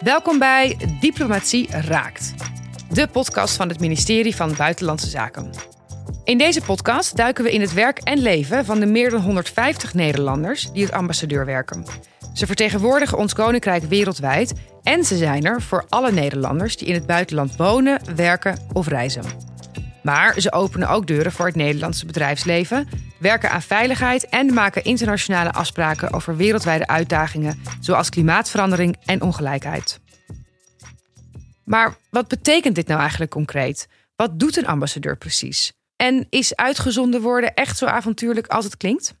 Welkom bij Diplomatie Raakt, de podcast van het ministerie van Buitenlandse Zaken. In deze podcast duiken we in het werk en leven van de meer dan 150 Nederlanders die als ambassadeur werken. Ze vertegenwoordigen ons koninkrijk wereldwijd en ze zijn er voor alle Nederlanders die in het buitenland wonen, werken of reizen. Maar ze openen ook deuren voor het Nederlandse bedrijfsleven, werken aan veiligheid en maken internationale afspraken over wereldwijde uitdagingen zoals klimaatverandering en ongelijkheid. Maar wat betekent dit nou eigenlijk concreet? Wat doet een ambassadeur precies? En is uitgezonden worden echt zo avontuurlijk als het klinkt?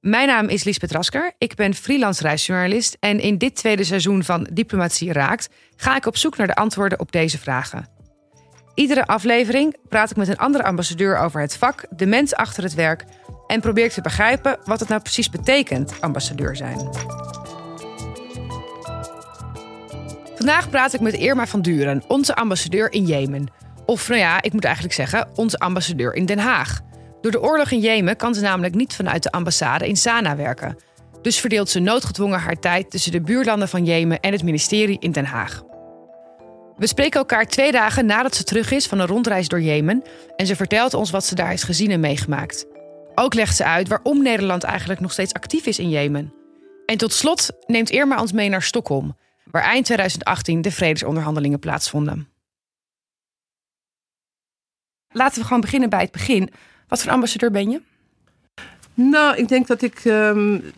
Mijn naam is Liesbeth Rasker. Ik ben freelance reisjournalist en in dit tweede seizoen van Diplomatie Raakt ga ik op zoek naar de antwoorden op deze vragen. Iedere aflevering praat ik met een andere ambassadeur over het vak, de mens achter het werk en probeer ik te begrijpen wat het nou precies betekent ambassadeur zijn. Vandaag praat ik met Irma van Duren, onze ambassadeur in Jemen. Of nou ja, ik moet eigenlijk zeggen, onze ambassadeur in Den Haag. Door de oorlog in Jemen kan ze namelijk niet vanuit de ambassade in Sanaa werken. Dus verdeelt ze noodgedwongen haar tijd tussen de buurlanden van Jemen en het ministerie in Den Haag. We spreken elkaar twee dagen nadat ze terug is van een rondreis door Jemen en ze vertelt ons wat ze daar heeft gezien en meegemaakt. Ook legt ze uit waarom Nederland eigenlijk nog steeds actief is in Jemen. En tot slot neemt Irma ons mee naar Stockholm, waar eind 2018 de vredesonderhandelingen plaatsvonden. Laten we gewoon beginnen bij het begin. Wat voor ambassadeur ben je? Nou, ik denk dat ik. Um,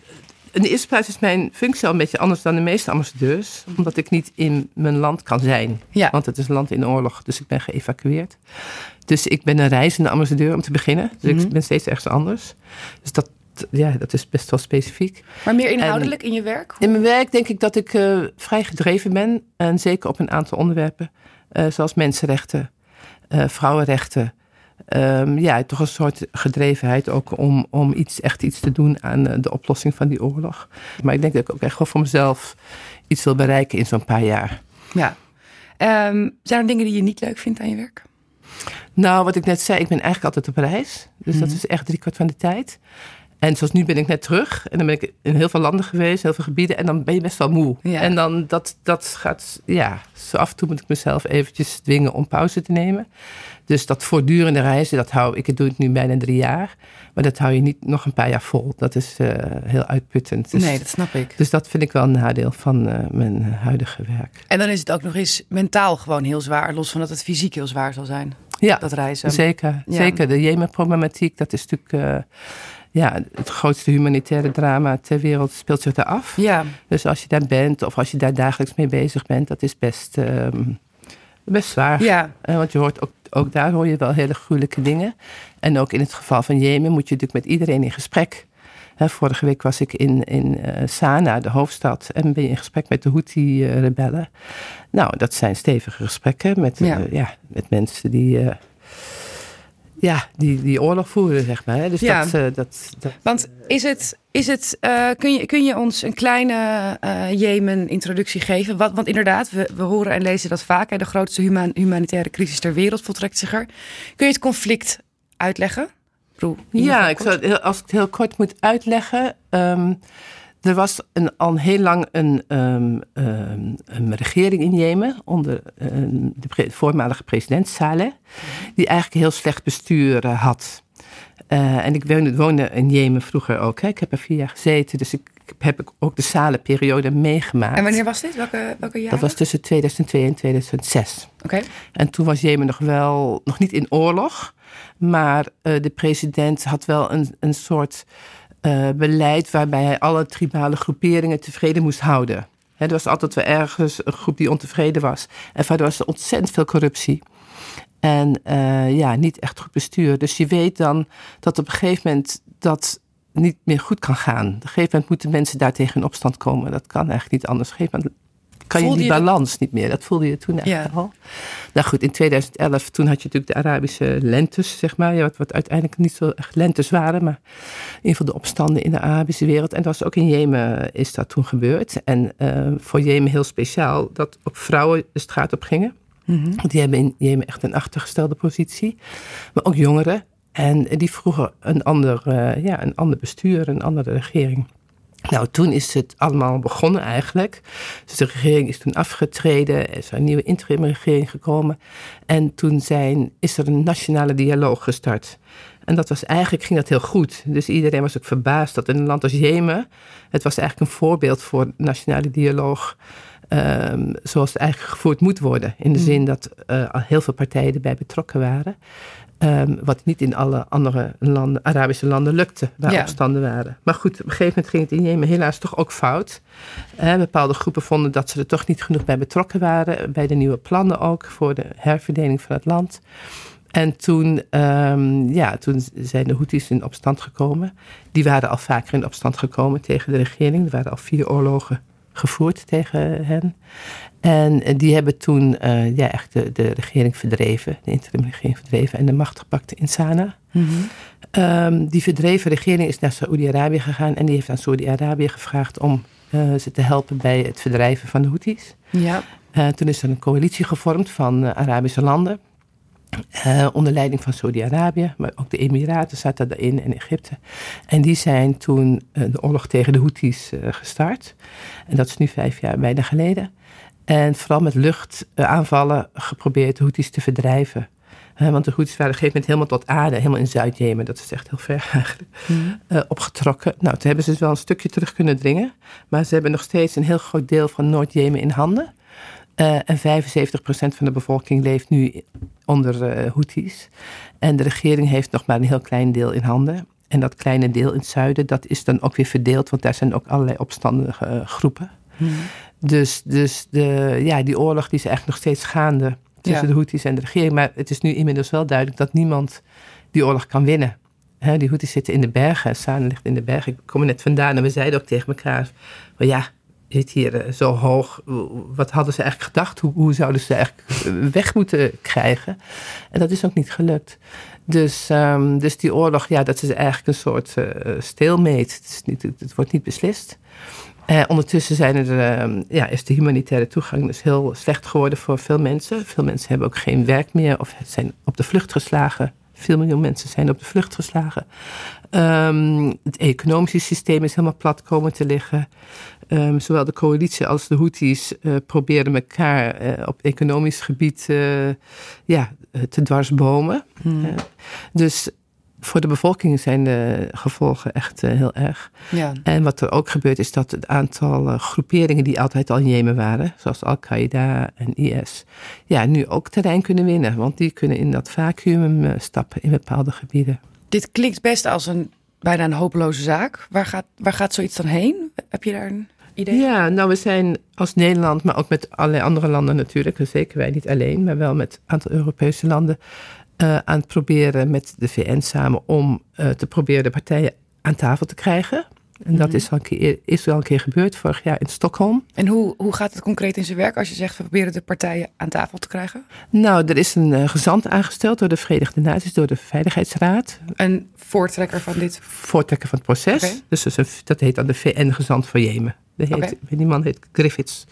in de eerste plaats is mijn functie al een beetje anders dan de meeste ambassadeurs. Omdat ik niet in mijn land kan zijn. Ja. Want het is een land in oorlog, dus ik ben geëvacueerd. Dus ik ben een reizende ambassadeur om te beginnen. Dus Mhm. ik ben steeds ergens anders. Dus dat, ja, dat is best wel specifiek. Maar meer inhoudelijk in je werk? In mijn werk denk ik dat ik eh, vrij gedreven ben. En zeker op een aantal onderwerpen. eh, zoals mensenrechten, eh, vrouwenrechten. Ehm, ja, toch een soort gedrevenheid ook om, om iets, echt iets te doen aan eh, de oplossing van die oorlog. Maar ik denk dat ik ook echt wel voor mezelf iets wil bereiken in zo'n paar jaar. Ja. Ehm, zijn er dingen die je niet leuk vindt aan je werk? Nou, wat ik net zei, ik ben eigenlijk altijd op reis. Dus dat Mhm. is echt driekwart van de tijd. En zoals nu ben ik net terug. En dan ben ik in heel veel landen geweest, heel veel gebieden. En dan ben je best wel moe. Ja. En dan dat, dat gaat, ja, zo af en toe moet ik mezelf eventjes dwingen om pauze te nemen. Dus dat voortdurende reizen, dat hou ik, doe het nu bijna drie jaar. Maar dat hou je niet nog een paar jaar vol. Dat is eh, heel uitputtend. Dus, nee, dat snap ik. dus dat vind ik wel een nadeel van eh, mijn huidige werk. En dan is het ook nog eens mentaal gewoon heel zwaar, los van dat het fysiek heel zwaar zal zijn, Ja, dat reizen. Zeker, Ja. zeker. De Jemen-problematiek, dat is natuurlijk eh, ja, het grootste humanitaire drama ter wereld speelt zich daar af. Ja, Dus als je daar bent of als je daar dagelijks mee bezig bent, dat is best, ehm, best zwaar. ja, Eh, want je hoort ook, ook daar hoor je wel hele gruwelijke dingen. En ook in het geval van Jemen moet je natuurlijk met iedereen in gesprek. Hè, vorige week was ik in, in eh, Sanaa, de hoofdstad, en ben je in gesprek met de Houthi-rebellen. Nou, dat zijn stevige gesprekken met, eh, Ja. ja. met mensen die, ja, die, die oorlog voeren, zeg maar. Hè. Dus Ja. dat, eh, dat, dat, want is het, is het, eh, kun, je, kun je ons een kleine eh, Jemen-introductie geven? Wat, want inderdaad, we, we horen en lezen dat vaak. Hè, de grootste human- humanitaire crisis ter wereld voltrekt zich er. Kun je het conflict uitleggen? Ieder Ja, ik zou, als ik het heel kort moet uitleggen. ehm, er was een, al heel lang een, ehm, ehm, een regering in Jemen onder ehm, de pre- voormalige president Saleh, die eigenlijk heel slecht bestuur eh, had. Eh, en ik woonde, woonde in Jemen vroeger ook. Hè. Ik heb er vier jaar gezeten, dus ik, ik heb ook de Saleh-periode meegemaakt. En wanneer was dit? Welke, welke jaren? Dat was tussen 2002 en 2006. Oké. En toen was Jemen nog wel, nog niet in oorlog. Maar eh, de president had wel een, een soort eh, beleid waarbij hij alle tribale groeperingen tevreden moest houden. Hè, er was altijd wel ergens een groep die ontevreden was. En daardoor was er ontzettend veel corruptie. En eh, ja, niet echt goed bestuur. Dus je weet dan dat op een gegeven moment dat niet meer goed kan gaan. Op een gegeven moment moeten mensen daar tegen in opstand komen. Dat kan eigenlijk niet anders. Kan je die dat- balans niet meer. Dat voelde je toen eigenlijk al. Nou goed, in 2011, toen had je natuurlijk de Arabische lentes, zeg maar. Ja, wat, wat uiteindelijk niet zo echt lentes waren, maar in ieder geval de opstanden in de Arabische wereld. En dat was ook in Jemen is dat toen gebeurd. En eh, voor Jemen heel speciaal dat ook vrouwen de straat op gingen. Want die hebben in Jemen echt een achtergestelde positie. Maar ook jongeren. En die vroegen een ander, eh, ja, een ander bestuur, een andere regering. Nou, toen is het allemaal begonnen eigenlijk. Dus de regering is toen afgetreden, er is een nieuwe interimregering gekomen. En toen zijn, is er een nationale dialoog gestart. En dat was eigenlijk, ging dat heel goed. Dus iedereen was ook verbaasd dat in een land als Jemen, het was eigenlijk een voorbeeld voor nationale dialoog. Um, zoals het eigenlijk gevoerd moet worden. In de hmm. zin dat uh, heel veel partijen erbij betrokken waren. Um, wat niet in alle andere landen, Arabische landen lukte, waar opstanden waren. Maar goed, op een gegeven moment ging het in Jemen helaas toch ook fout. Uh, bepaalde groepen vonden dat ze er toch niet genoeg bij betrokken waren. Bij de nieuwe plannen ook, voor de herverdeling van het land. En toen, um, ja, toen zijn de Houthis in opstand gekomen. Die waren al vaker in opstand gekomen tegen de regering. Er waren al vier oorlogen gevoerd tegen hen. En die hebben toen uh, ja, echt de, de, regering verdreven, de interimregering verdreven en de macht gepakt in Sanaa. Mm -hmm. die verdreven regering is naar Saoedi-Arabië gegaan en die heeft aan Saoedi-Arabië gevraagd om uh, ze te helpen bij het verdrijven van de Houthis. Ja. Uh, toen is er een coalitie gevormd van Arabische landen. Uh, onder leiding van Saudi-Arabië, maar ook de Emiraten zaten daarin en Egypte. En die zijn toen uh, de oorlog tegen de Houthis uh, gestart. En dat is nu vijf jaar bijna geleden. En vooral met luchtaanvallen geprobeerd de Houthis te verdrijven. want de Houthis waren op een gegeven moment helemaal tot aarde, helemaal in Zuid-Jemen, dat is echt heel ver eigenlijk, mm. opgetrokken. Nou, toen hebben ze dus wel een stukje terug kunnen dringen. Maar ze hebben nog steeds een heel groot deel van Noord-Jemen in handen. Uh, en 75% van de bevolking leeft nu onder uh, Houthis. En de regering heeft nog maar een heel klein deel in handen. En dat kleine deel in het zuiden, dat is dan ook weer verdeeld, want daar zijn ook allerlei opstandige uh, groepen. Hmm. Dus, dus de, ja, die oorlog die is eigenlijk nog steeds gaande tussen de Houthis en de regering. Maar het is nu inmiddels wel duidelijk dat niemand die oorlog kan winnen. He, die Houthis zitten in de bergen, Sana ligt in de bergen. Ik kom er net vandaan en we zeiden ook tegen elkaar: well, ja, zit hier eh, zo hoog. Wat hadden ze eigenlijk gedacht? Hoe, hoe zouden ze eigenlijk eh, weg moeten krijgen? En dat is ook niet gelukt. Dus, um, dus die oorlog, ja, dat is eigenlijk een soort uh, Het, is niet, het, wordt niet beslist. Ondertussen zijn er, uh, ja, is de humanitaire toegang dus heel slecht geworden voor veel mensen. Veel mensen hebben ook geen werk meer of zijn op de vlucht geslagen. Veel miljoen mensen zijn op de vlucht geslagen. Um, het economische systeem is helemaal plat komen te liggen. Um, zowel de coalitie als de Houthis uh, proberen elkaar uh, op economisch gebied uh, ja, te dwarsbomen. Hmm. dus voor de bevolking zijn de gevolgen echt heel erg. Ja. En wat er ook gebeurt is dat het aantal groeperingen die altijd al in Jemen waren, zoals Al-Qaeda en IS, ja, nu ook terrein kunnen winnen. Want die kunnen in dat vacuüm stappen in bepaalde gebieden. Dit klinkt best als een bijna een hopeloze zaak. Waar gaat, waar gaat zoiets dan heen? Heb je daar een idee? Ja, nou we zijn als Nederland, maar ook met allerlei andere landen natuurlijk, zeker wij niet alleen, maar wel met een aantal Europese landen, uh, aan het proberen met de VN samen om uh, te proberen de partijen aan tafel te krijgen. En dat mhm. is, al een keer, is wel een keer gebeurd vorig jaar in Stockholm. En hoe, hoe gaat het concreet in zijn werk als je zegt we proberen de partijen aan tafel te krijgen? Nou, er is een uh, gezant aangesteld door de Verenigde Naties, door de Veiligheidsraad. Een voortrekker van dit? Voortrekker van het proces. Dus dat, is dat heet dan de VN-gezant voor Jemen. heet, okay. Die man heet Griffiths,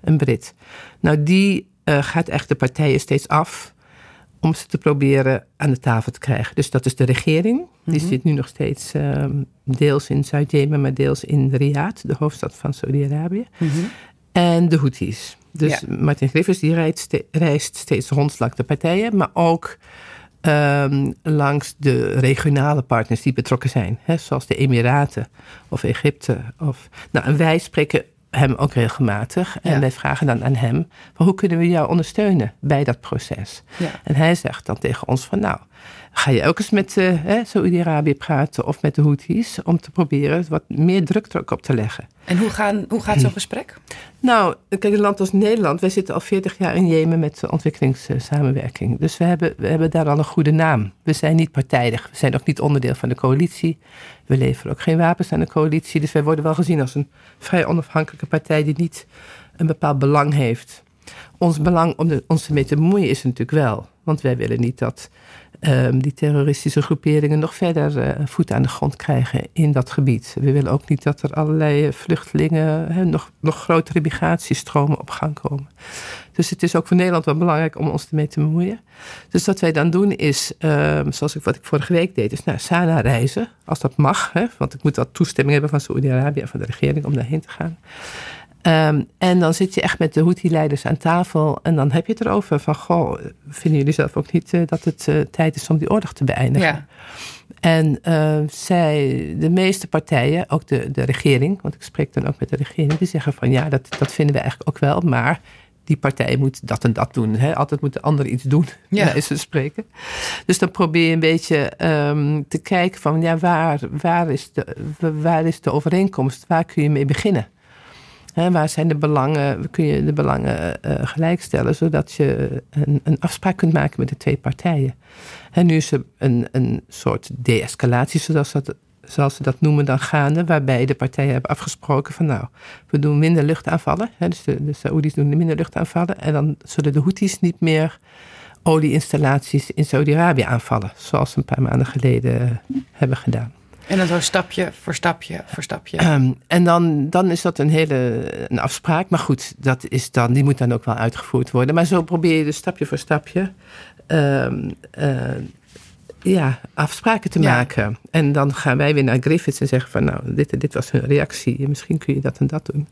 een Brit. Nou, die gaat echt de partijen steeds af om ze te proberen aan de tafel te krijgen. Dus dat is de regering. Die mhm. zit nu nog steeds um, deels in Zuid-Jemen, maar deels in Riyadh, de hoofdstad van Saudi-Arabië. Mm -hmm. En de Houthis. Dus ja. Martin Griffiths die reist, ste reist steeds rond langs de partijen, maar ook um, langs de regionale partners die betrokken zijn. Hè, zoals de Emiraten of Egypte. Of, nou, en wij spreken hem ook regelmatig. En wij vragen dan aan hem: van hoe kunnen we jou ondersteunen bij dat proces? Ja. En hij zegt dan tegen ons: van nou, ga je ook eens met uh, Saudi-Arabië praten of met de Houthis om te proberen wat meer druk er op te leggen. En hoe, gaan, hoe gaat zo'n gesprek? Nou, kijk, een land als Nederland, wij zitten al 40 jaar in Jemen met ontwikkelingssamenwerking. Dus we hebben, we hebben daar al een goede naam. We zijn niet partijdig, we zijn ook niet onderdeel van de coalitie. We leveren ook geen wapens aan de coalitie. Dus wij worden wel gezien als een vrij onafhankelijke partij die niet een bepaald belang heeft. Ons belang om de, ons ermee te bemoeien is natuurlijk wel. Want wij willen niet dat ehm, die terroristische groeperingen nog verder uh, voet aan de grond krijgen in dat gebied. We willen ook niet dat er allerlei vluchtelingen, nog, nog grotere migratiestromen op gang komen. Dus het is ook voor Nederland wel belangrijk om ons ermee te bemoeien. Dus wat wij dan doen is, ehm, zoals ik, wat ik vorige week deed, is naar Sana reizen. Als dat mag, want ik moet wat toestemming hebben van Saoedi-Arabië en van de regering om daarheen te gaan. Ehm, en dan zit je echt met de Houthi-leiders aan tafel. En dan heb je het erover van, goh, vinden jullie zelf ook niet uh, dat het uh, tijd is om die oorlog te beëindigen? Ja. En uh, zij, de meeste partijen, ook de, de regering, want ik spreek dan ook met de regering, die zeggen van ja, dat, dat vinden we eigenlijk ook wel, maar die partij moet dat en dat doen. Hè? Altijd moet de ander iets doen, ja. bij ze spreken. Dus dan probeer je een beetje um, te kijken van ja, waar, waar, is de, waar is de overeenkomst? Waar kun je mee beginnen? Waar zijn de belangen, kun je de belangen uh, gelijkstellen, zodat je een, een, afspraak kunt maken met de twee partijen. En nu is er een, een soort de-escalatie, zoals, ze dat noemen, dan gaande, waarbij de partijen hebben afgesproken van nou, we doen minder luchtaanvallen. Dus de, de Saoedi's doen minder luchtaanvallen en dan zullen de Houthis niet meer olieinstallaties in Saudi-Arabië aanvallen, zoals ze een paar maanden geleden hebben gedaan. En dan zo stapje voor stapje voor stapje. Um, en dan, dan is dat een hele een afspraak. Maar goed, dat is dan, die moet dan ook wel uitgevoerd worden. Maar zo probeer je dus stapje voor stapje um, uh, ja, afspraken te ja. maken. En dan gaan wij weer naar Griffiths en zeggen van nou, dit, dit was hun reactie. Misschien kun je dat en dat doen.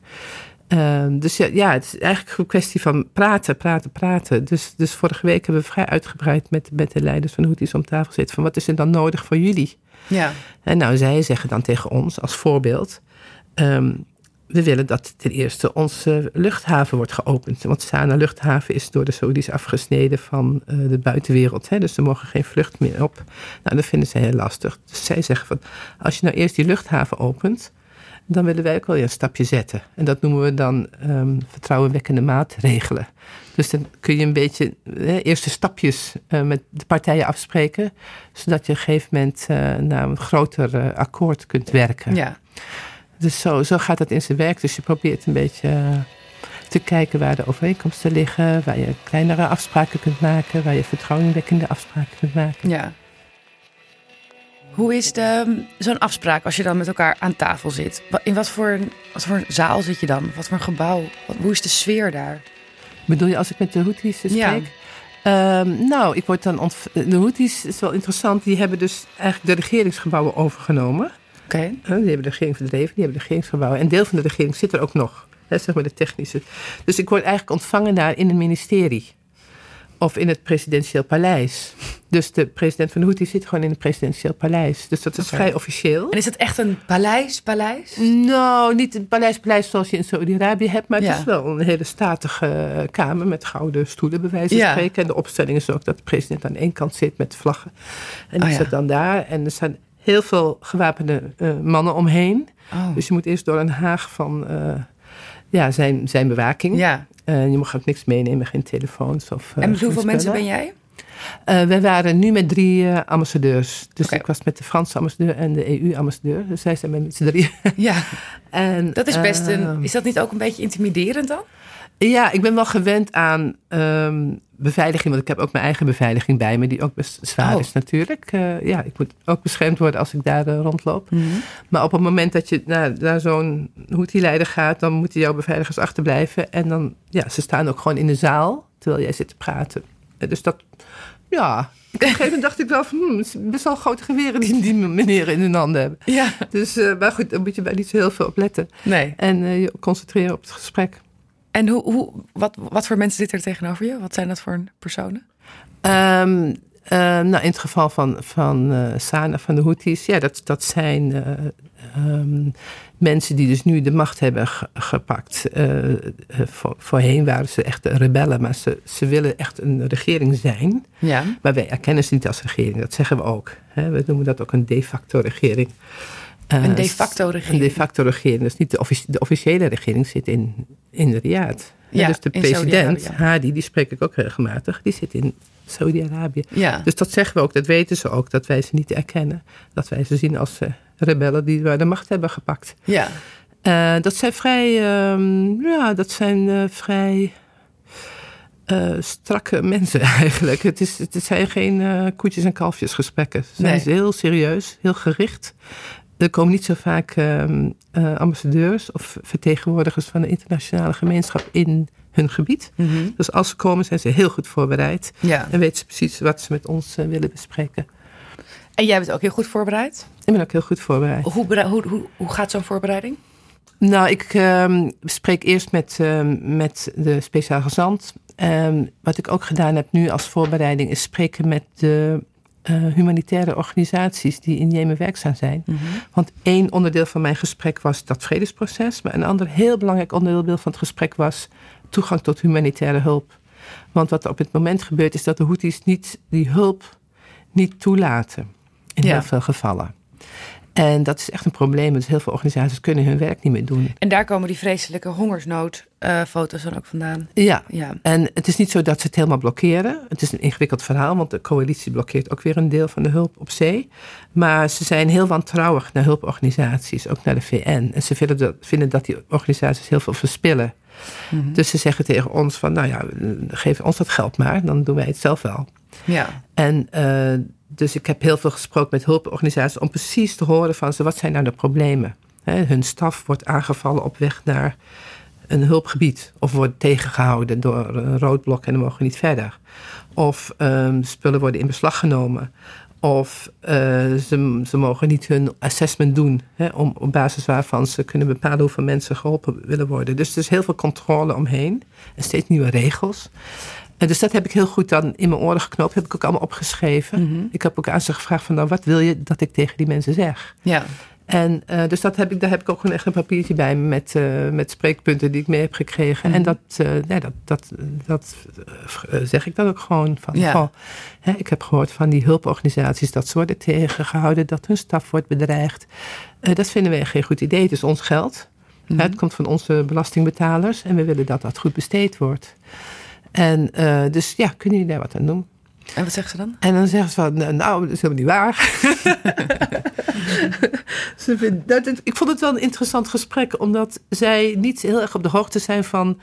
Uh, dus ja, ja, het is eigenlijk een kwestie van praten, praten, praten. Dus, dus vorige week hebben we vrij uitgebreid met, met de leiders van Houthis om tafel zitten. Van wat is er dan nodig voor jullie? Ja. En nou, zij zeggen dan tegen ons als voorbeeld. Um, we willen dat ten eerste onze luchthaven wordt geopend. Want Sana luchthaven is door de Saoedi's afgesneden van uh, de buitenwereld. Hè? Dus er mogen geen vlucht meer op. Nou, dat vinden zij heel lastig. Dus zij zeggen van, als je nou eerst die luchthaven opent, dan willen wij ook wel een stapje zetten. En dat noemen we dan um, vertrouwenwekkende maatregelen. Dus dan kun je een beetje hè, eerste stapjes uh, met de partijen afspreken, zodat je op een gegeven moment uh, naar een groter uh, akkoord kunt werken. Ja. Dus zo, zo gaat het in zijn werk. Dus je probeert een beetje te kijken waar de overeenkomsten liggen, waar je kleinere afspraken kunt maken, waar je vertrouwenwekkende afspraken kunt maken. Ja. Hoe is zo'n afspraak als je dan met elkaar aan tafel zit? In wat voor, wat voor zaal zit je dan? Wat voor een gebouw? Wat, hoe is de sfeer daar? Bedoel je als ik met de Houthis spreek? Ja. Um, nou, ik word dan de Houthis is wel interessant. Die hebben dus eigenlijk de regeringsgebouwen overgenomen. Oké. Okay. Uh, die hebben de regering verdreven, die hebben de regeringsgebouwen. En deel van de regering zit er ook nog. Hè, zeg maar de technische. Dus ik word eigenlijk ontvangen daar in een ministerie of in het presidentieel paleis. Dus de president van de Houthi zit gewoon in het presidentieel paleis. Dus dat is vrij officieel. En is het echt een paleis, paleis? Nou, niet een paleis, paleis zoals je in Saudi-Arabië hebt. Maar het is wel een hele statige kamer met gouden stoelen, bij wijze van spreken. En de opstelling is ook dat de president aan één kant zit met vlaggen. En die oh, zit dan daar. En er zijn heel veel gewapende uh, mannen omheen. Oh. Dus je moet eerst door een haag van... Uh, ja, zijn, zijn bewaking. Ja. Uh, je mag ook niks meenemen, geen telefoons. Of, uh, en met hoeveel mensen ben jij? Uh, wij waren nu met drie ambassadeurs. Dus okay. ik was met de Franse ambassadeur en de EU-ambassadeur. Dus zij zijn met z'n drie. Ja, en, dat is best een... Is dat niet ook een beetje intimiderend dan? Ja, ik ben wel gewend aan um, beveiliging. Want ik heb ook mijn eigen beveiliging bij me, die ook best zwaar oh. is natuurlijk. Uh, ja, ik moet ook beschermd worden als ik daar uh, rondloop. Mm -hmm. Maar op het moment dat je naar, naar zo'n leider gaat, dan moeten jouw beveiligers achterblijven. En dan, ja, ze staan ook gewoon in de zaal terwijl jij zit te praten. Dus dat, ja, op een gegeven moment dacht ik wel van, hmm, het is best wel grote geweren die die meneer in hun handen hebben. Ja. Dus, uh, maar goed, dan moet je bij niet zo heel veel op letten. Nee. En je concentreren op het gesprek. En hoe, hoe, wat, wat voor mensen zitten er tegenover je? Wat zijn dat voor personen? Um, uh, nou, in het geval van, van uh, Sana, van de Houthis, ja, dat, dat zijn uh, um, mensen die dus nu de macht hebben gepakt. Voor, voorheen waren ze echt rebellen, maar ze, ze willen echt een regering zijn. Ja. Maar wij erkennen ze niet als regering, dat zeggen we ook. Hè? We noemen dat ook een de facto regering. Uh, een de facto regering. Een de facto regering. Dus niet de, offici de officiële regering zit in, in Riyadh. Ja, dus de president, Hadi, die spreek ik ook regelmatig, die zit in Saudi-Arabië. Ja. Dus dat zeggen we ook, dat weten ze ook, dat wij ze niet erkennen. Dat wij ze zien als uh, rebellen die de macht hebben gepakt. Ja. Uh, dat zijn vrij, um, ja, dat zijn vrij strakke mensen eigenlijk. Het, is, het zijn geen koetjes- en kalfjesgesprekken. Ze zijn nee. heel serieus, heel gericht. Er komen niet zo vaak uh, ambassadeurs of vertegenwoordigers van de internationale gemeenschap in hun gebied. Mm -hmm. Dus als ze komen zijn ze heel goed voorbereid. Ja. En weten ze precies wat ze met ons willen bespreken. En jij bent ook heel goed voorbereid? Ik ben ook heel goed voorbereid. Hoe, hoe, hoe, hoe gaat zo'n voorbereiding? Nou, ik uh, spreek eerst met, uh, met de speciaal gezant. Um, wat ik ook gedaan heb nu als voorbereiding is spreken met de uh, humanitaire organisaties die in Jemen werkzaam zijn. Mm -hmm. Want één onderdeel van mijn gesprek was dat vredesproces. Maar een ander heel belangrijk onderdeel van het gesprek was toegang tot humanitaire hulp. Want wat er op het moment gebeurt is dat de Houthis niet die hulp niet toelaten. In ja. heel veel gevallen. En dat is echt een probleem. Dus heel veel organisaties kunnen hun werk niet meer doen. En daar komen die vreselijke hongersnoodfoto's uh, dan ook vandaan. Ja. ja, en het is niet zo dat ze het helemaal blokkeren. Het is een ingewikkeld verhaal, want de coalitie blokkeert ook weer een deel van de hulp op zee. Maar ze zijn heel wantrouwig naar hulporganisaties, ook naar de VN. En ze vinden dat, vinden dat die organisaties heel veel verspillen. Mm -hmm. Dus ze zeggen tegen ons van, nou ja, geef ons dat geld maar, dan doen wij het zelf wel. Ja. En uh, dus ik heb heel veel gesproken met hulporganisaties om precies te horen van ze, wat zijn nou de problemen? He, hun staf wordt aangevallen op weg naar een hulpgebied. Of wordt tegengehouden door een roodblok en dan mogen niet verder. Of um, spullen worden in beslag genomen. Of uh, ze, ze mogen niet hun assessment doen. Hè, om, op basis waarvan ze kunnen bepalen hoeveel mensen geholpen willen worden. Dus er is heel veel controle omheen. En steeds nieuwe regels. En dus dat heb ik heel goed dan in mijn oren geknoopt. Heb ik ook allemaal opgeschreven. Mm -hmm. Ik heb ook aan ze gevraagd van nou, wat wil je dat ik tegen die mensen zeg? Ja. En uh, dus dat heb ik, daar heb ik ook gewoon echt een papiertje bij met, uh, met spreekpunten die ik mee heb gekregen. Mm -hmm. En dat, uh, nee, dat, dat, dat zeg ik dan ook gewoon van. Ja. Goh, hè, ik heb gehoord van die hulporganisaties dat ze worden tegengehouden, dat hun staf wordt bedreigd. dat vinden wij geen goed idee. Het is ons geld. Mm -hmm. Het komt van onze belastingbetalers en we willen dat dat goed besteed wordt. En uh, dus ja, kunnen jullie daar wat aan doen? En wat zeggen ze dan? En dan zeggen ze van, nou, dat is helemaal niet waar. ze vindt, dat, ik vond het wel een interessant gesprek, omdat zij niet heel erg op de hoogte zijn van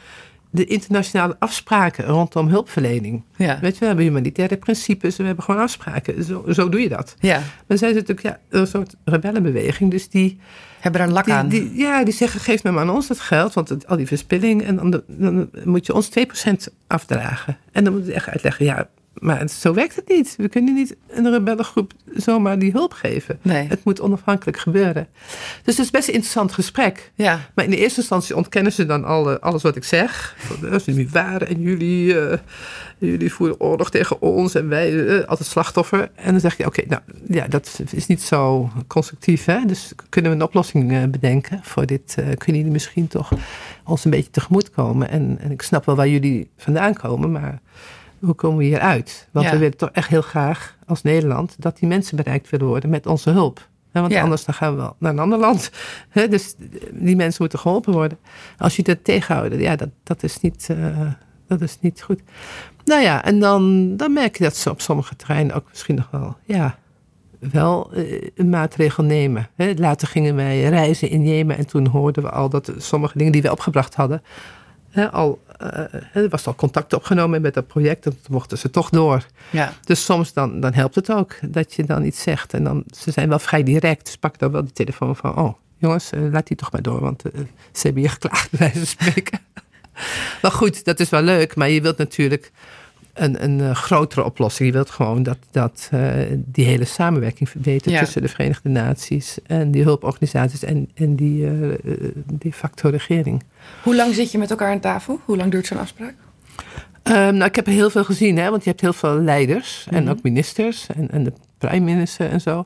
de internationale afspraken rondom hulpverlening. Ja. Weet je, we hebben humanitaire principes en we hebben gewoon afspraken. Zo, zo doe je dat. Ja. Maar zij zijn natuurlijk ja, een soort rebellenbeweging, dus die hebben er een lak die, aan. Die, ja, die zeggen: geef me maar aan ons dat geld, want het, al die verspilling. En dan, dan, moet je ons 2% afdragen. En dan moet je echt uitleggen: ja, maar zo werkt het niet. We kunnen niet een rebellengroep zomaar die hulp geven. Nee. Het moet onafhankelijk gebeuren. Dus het is best een interessant gesprek. Ja. Maar in de eerste instantie ontkennen ze dan alle, alles wat ik zeg. Dat is niet waar en jullie, uh, jullie voeren oorlog tegen ons en wij uh, altijd slachtoffer. En dan zeg je, oké, okay, nou ja, dat is niet zo constructief. Hè? Dus kunnen we een oplossing uh, bedenken voor dit? kunnen jullie misschien toch ons een beetje tegemoet komen? En, en ik snap wel waar jullie vandaan komen, maar hoe komen we hier uit? Want we willen toch echt heel graag als Nederland dat die mensen bereikt willen worden met onze hulp. want ja. anders dan gaan we wel naar een ander land. dus die mensen moeten geholpen worden. Als je dat tegenhoudt, ja, dat, dat, is niet, uh, dat is niet goed. Nou ja, en dan, dan merk je dat ze op sommige terreinen ook misschien nog wel, ja, wel uh, een maatregel nemen. later gingen wij reizen in Jemen en toen hoorden we al dat sommige dingen die we opgebracht hadden, al, er was al contact opgenomen met dat project. En toen mochten ze toch door. Ja. Dus soms dan, dan helpt het ook dat je dan iets zegt. En dan, ze zijn wel vrij direct. Dus pak dan wel de telefoon van... Oh, jongens, uh, laat die toch maar door. Want ze hebben hier geklaagd, bij wijze spreken. maar goed, dat is wel leuk. Maar je wilt natuurlijk een, een uh, grotere oplossing. Je wilt gewoon dat, dat uh, die hele samenwerking verbetert ja. tussen de Verenigde Naties en die hulporganisaties en, en die uh, de facto regering. Hoe lang zit je met elkaar aan tafel? Hoe lang duurt zo'n afspraak? Um, nou, ik heb er heel veel gezien, hè, want je hebt heel veel leiders en mm -hmm. ook ministers en, en de prime minister en zo.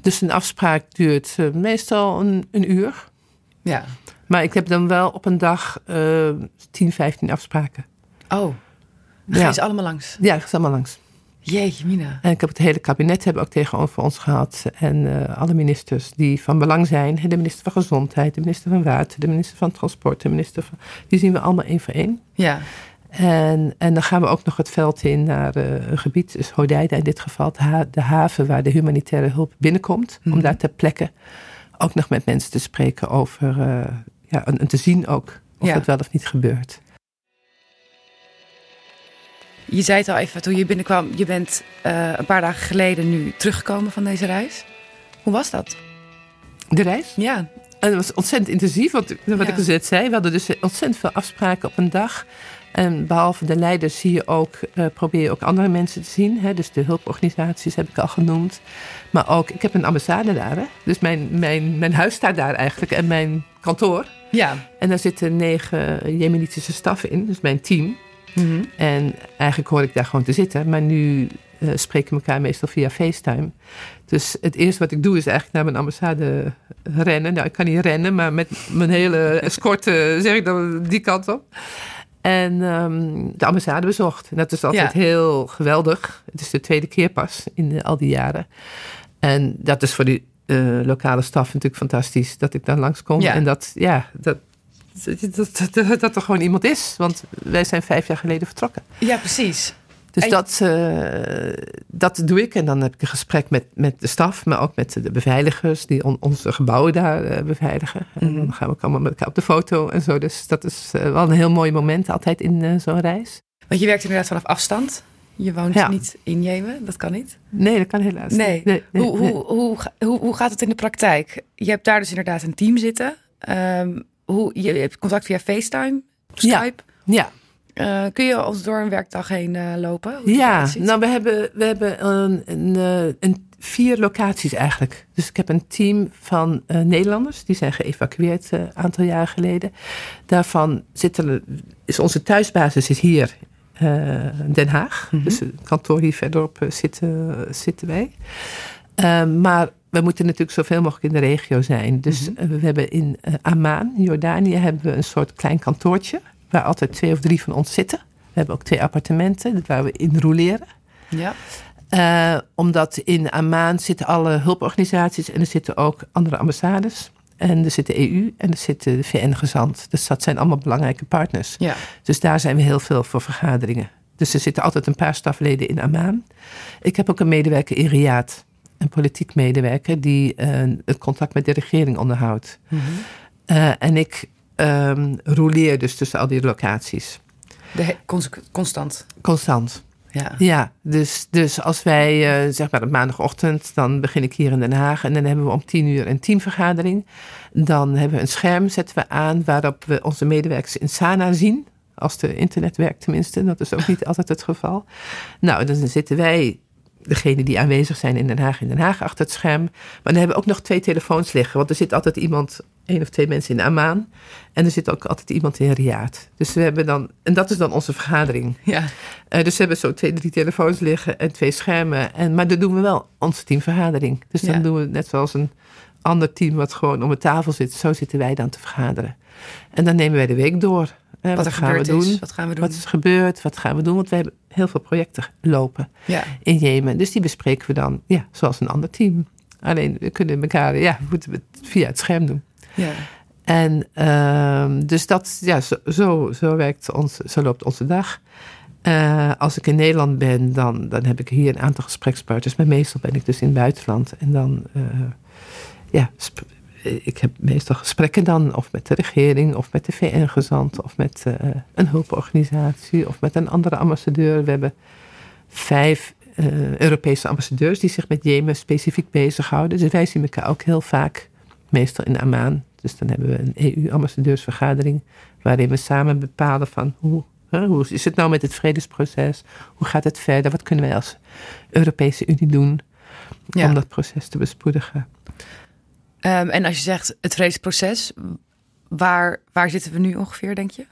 Dus een afspraak duurt meestal een, een uur. Ja. Maar ik heb dan wel op een dag 10, 15 afspraken. Oh. Ga ja. je ze allemaal langs? Ja, ga ze allemaal langs. Jeetje, Mina. En ik heb het hele kabinet hebben ook tegenover ons gehad. En uh, alle ministers die van belang zijn. De minister van Gezondheid, de minister van Water, de minister van Transport, de minister van... Die zien we allemaal één voor één. Ja. En, en dan gaan we ook nog het veld in naar uh, een gebied, dus Hodeida in dit geval, de, de, haven waar de humanitaire hulp binnenkomt. Mm. Om daar ter plekke ook nog met mensen te spreken over, uh, ja, en, en, te zien ook of ja. het wel of niet gebeurt. Je zei het al even toen je binnenkwam. Je bent uh, een paar dagen geleden nu teruggekomen van deze reis. Hoe was dat? De reis? Ja. En het was ontzettend intensief, wat, wat ja. ik dus net zei. We hadden dus ontzettend veel afspraken op een dag. En behalve de leiders zie je ook, uh, probeer je ook andere mensen te zien. Hè? Dus de hulporganisaties heb ik al genoemd. Maar ook, ik heb een ambassade daar. Hè? Dus mijn, mijn, mijn huis staat daar eigenlijk en mijn kantoor. Ja. En daar zitten negen Jemenitische staf in, dus mijn team. Mm -hmm. En eigenlijk hoor ik daar gewoon te zitten. Maar nu uh, spreken we elkaar meestal via FaceTime. Dus het eerste wat ik doe is eigenlijk naar mijn ambassade rennen. Nou, ik kan niet rennen, maar met mijn hele escorte zeg ik dan die kant op. En um, de ambassade bezocht. En dat is altijd ja. heel geweldig. Het is de tweede keer pas in de, al die jaren. En dat is voor die uh, lokale staf natuurlijk fantastisch dat ik dan langskom. Ja. En dat, ja, dat, dat, dat, dat er gewoon iemand is. Want wij zijn vijf jaar geleden vertrokken. Ja, precies. Dus dat, uh, dat doe ik. En dan heb ik een gesprek met, met de staf, maar ook met de beveiligers die on, onze gebouwen daar uh, beveiligen. Mm. En dan gaan we ook allemaal met elkaar op de foto en zo. Dus dat is uh, wel een heel mooi moment altijd in zo'n reis. Want je werkt inderdaad vanaf afstand. Je woont ja. niet in Jemen, dat kan niet? Nee, dat kan helaas nee. niet. Nee, nee, hoe. Hoe, hoe, hoe, hoe gaat het in de praktijk? Je hebt daar dus inderdaad een team zitten. Um, hoe, je hebt contact via FaceTime, Skype? Ja. Uh, kun je ons door een werkdag heen uh, lopen? Ja, nou we hebben, we hebben een, een, een, vier locaties eigenlijk. Dus ik heb een team van uh, Nederlanders. Die zijn geëvacueerd een aantal jaren geleden. Daarvan zitten, is onze thuisbasis is hier Den Haag. Mm -hmm. Dus het kantoor hier verderop zitten, zitten wij. maar we moeten natuurlijk zoveel mogelijk in de regio zijn. Dus mm -hmm. we hebben in Amman, Jordanië, hebben we een soort klein kantoortje waar altijd twee of drie van ons zitten. We hebben ook twee appartementen waar we in roleren. Ja. Uh, omdat in Amman zitten alle hulporganisaties en er zitten ook andere ambassades. En er zit de EU en er zit de VN-gezant. Dus dat zijn allemaal belangrijke partners. Ja. Dus daar zijn we heel veel voor vergaderingen. Dus er zitten altijd een paar stafleden in Amman. Ik heb ook een medewerker in Riyadh. Een politiek medewerker die uh, het contact met de regering onderhoudt. Mm -hmm. uh, en ik um, roleer dus tussen al die locaties. De constant? Constant. Ja. Ja, dus, dus als wij, uh, zeg maar op maandagochtend, dan begin ik hier in Den Haag en dan hebben we om tien uur een teamvergadering. Dan hebben we een scherm, zetten we aan, waarop we onze medewerkers in Sana zien. Als de internet werkt tenminste, dat is ook niet altijd het geval. Nou, dan zitten wij degene die aanwezig zijn in Den Haag, in Den Haag achter het scherm. Maar dan hebben we ook nog twee telefoons liggen. Want er zit altijd iemand, één of twee mensen in Amman. En er zit ook altijd iemand in Riyadh. Dus we hebben dan, en dat is dan onze vergadering. Ja. Uh, dus we hebben zo twee, drie telefoons liggen en twee schermen. En, maar dan doen we wel onze teamvergadering. Dus dan Ja. doen we net zoals een ander team wat gewoon om een tafel zit. Zo zitten wij dan te vergaderen. En dan nemen wij de week door. Wat er gaan we doen? is. Wat gaan we doen? Wat is gebeurd? Wat gaan we doen? Want we hebben heel veel projecten lopen Ja. in Jemen. Dus die bespreken we dan ja, zoals een ander team. Alleen we kunnen elkaar, ja, we moeten het via het scherm doen. Ja. En ehm, dus dat, ja, zo, zo, zo werkt ons, zo loopt onze dag. Eh, als ik in Nederland ben, dan, dan heb ik hier een aantal gesprekspartners. Maar meestal ben ik dus in het buitenland. En dan, eh, ja, ik heb meestal gesprekken dan. Of met de regering, of met de VN-gezant, of met eh, een hulporganisatie, of met een andere ambassadeur. We hebben vijf eh, Europese ambassadeurs die zich met Jemen specifiek bezighouden. Dus wij zien elkaar ook heel vaak, meestal in Amman. Dus dan hebben we een EU-ambassadeursvergadering, waarin we samen bepalen van hoe, hè, hoe is het nou met het vredesproces? Hoe gaat het verder? Wat kunnen wij als Europese Unie doen Ja. om dat proces te bespoedigen? Ehm, en als je zegt het vredesproces, waar, waar zitten we nu ongeveer, denk je?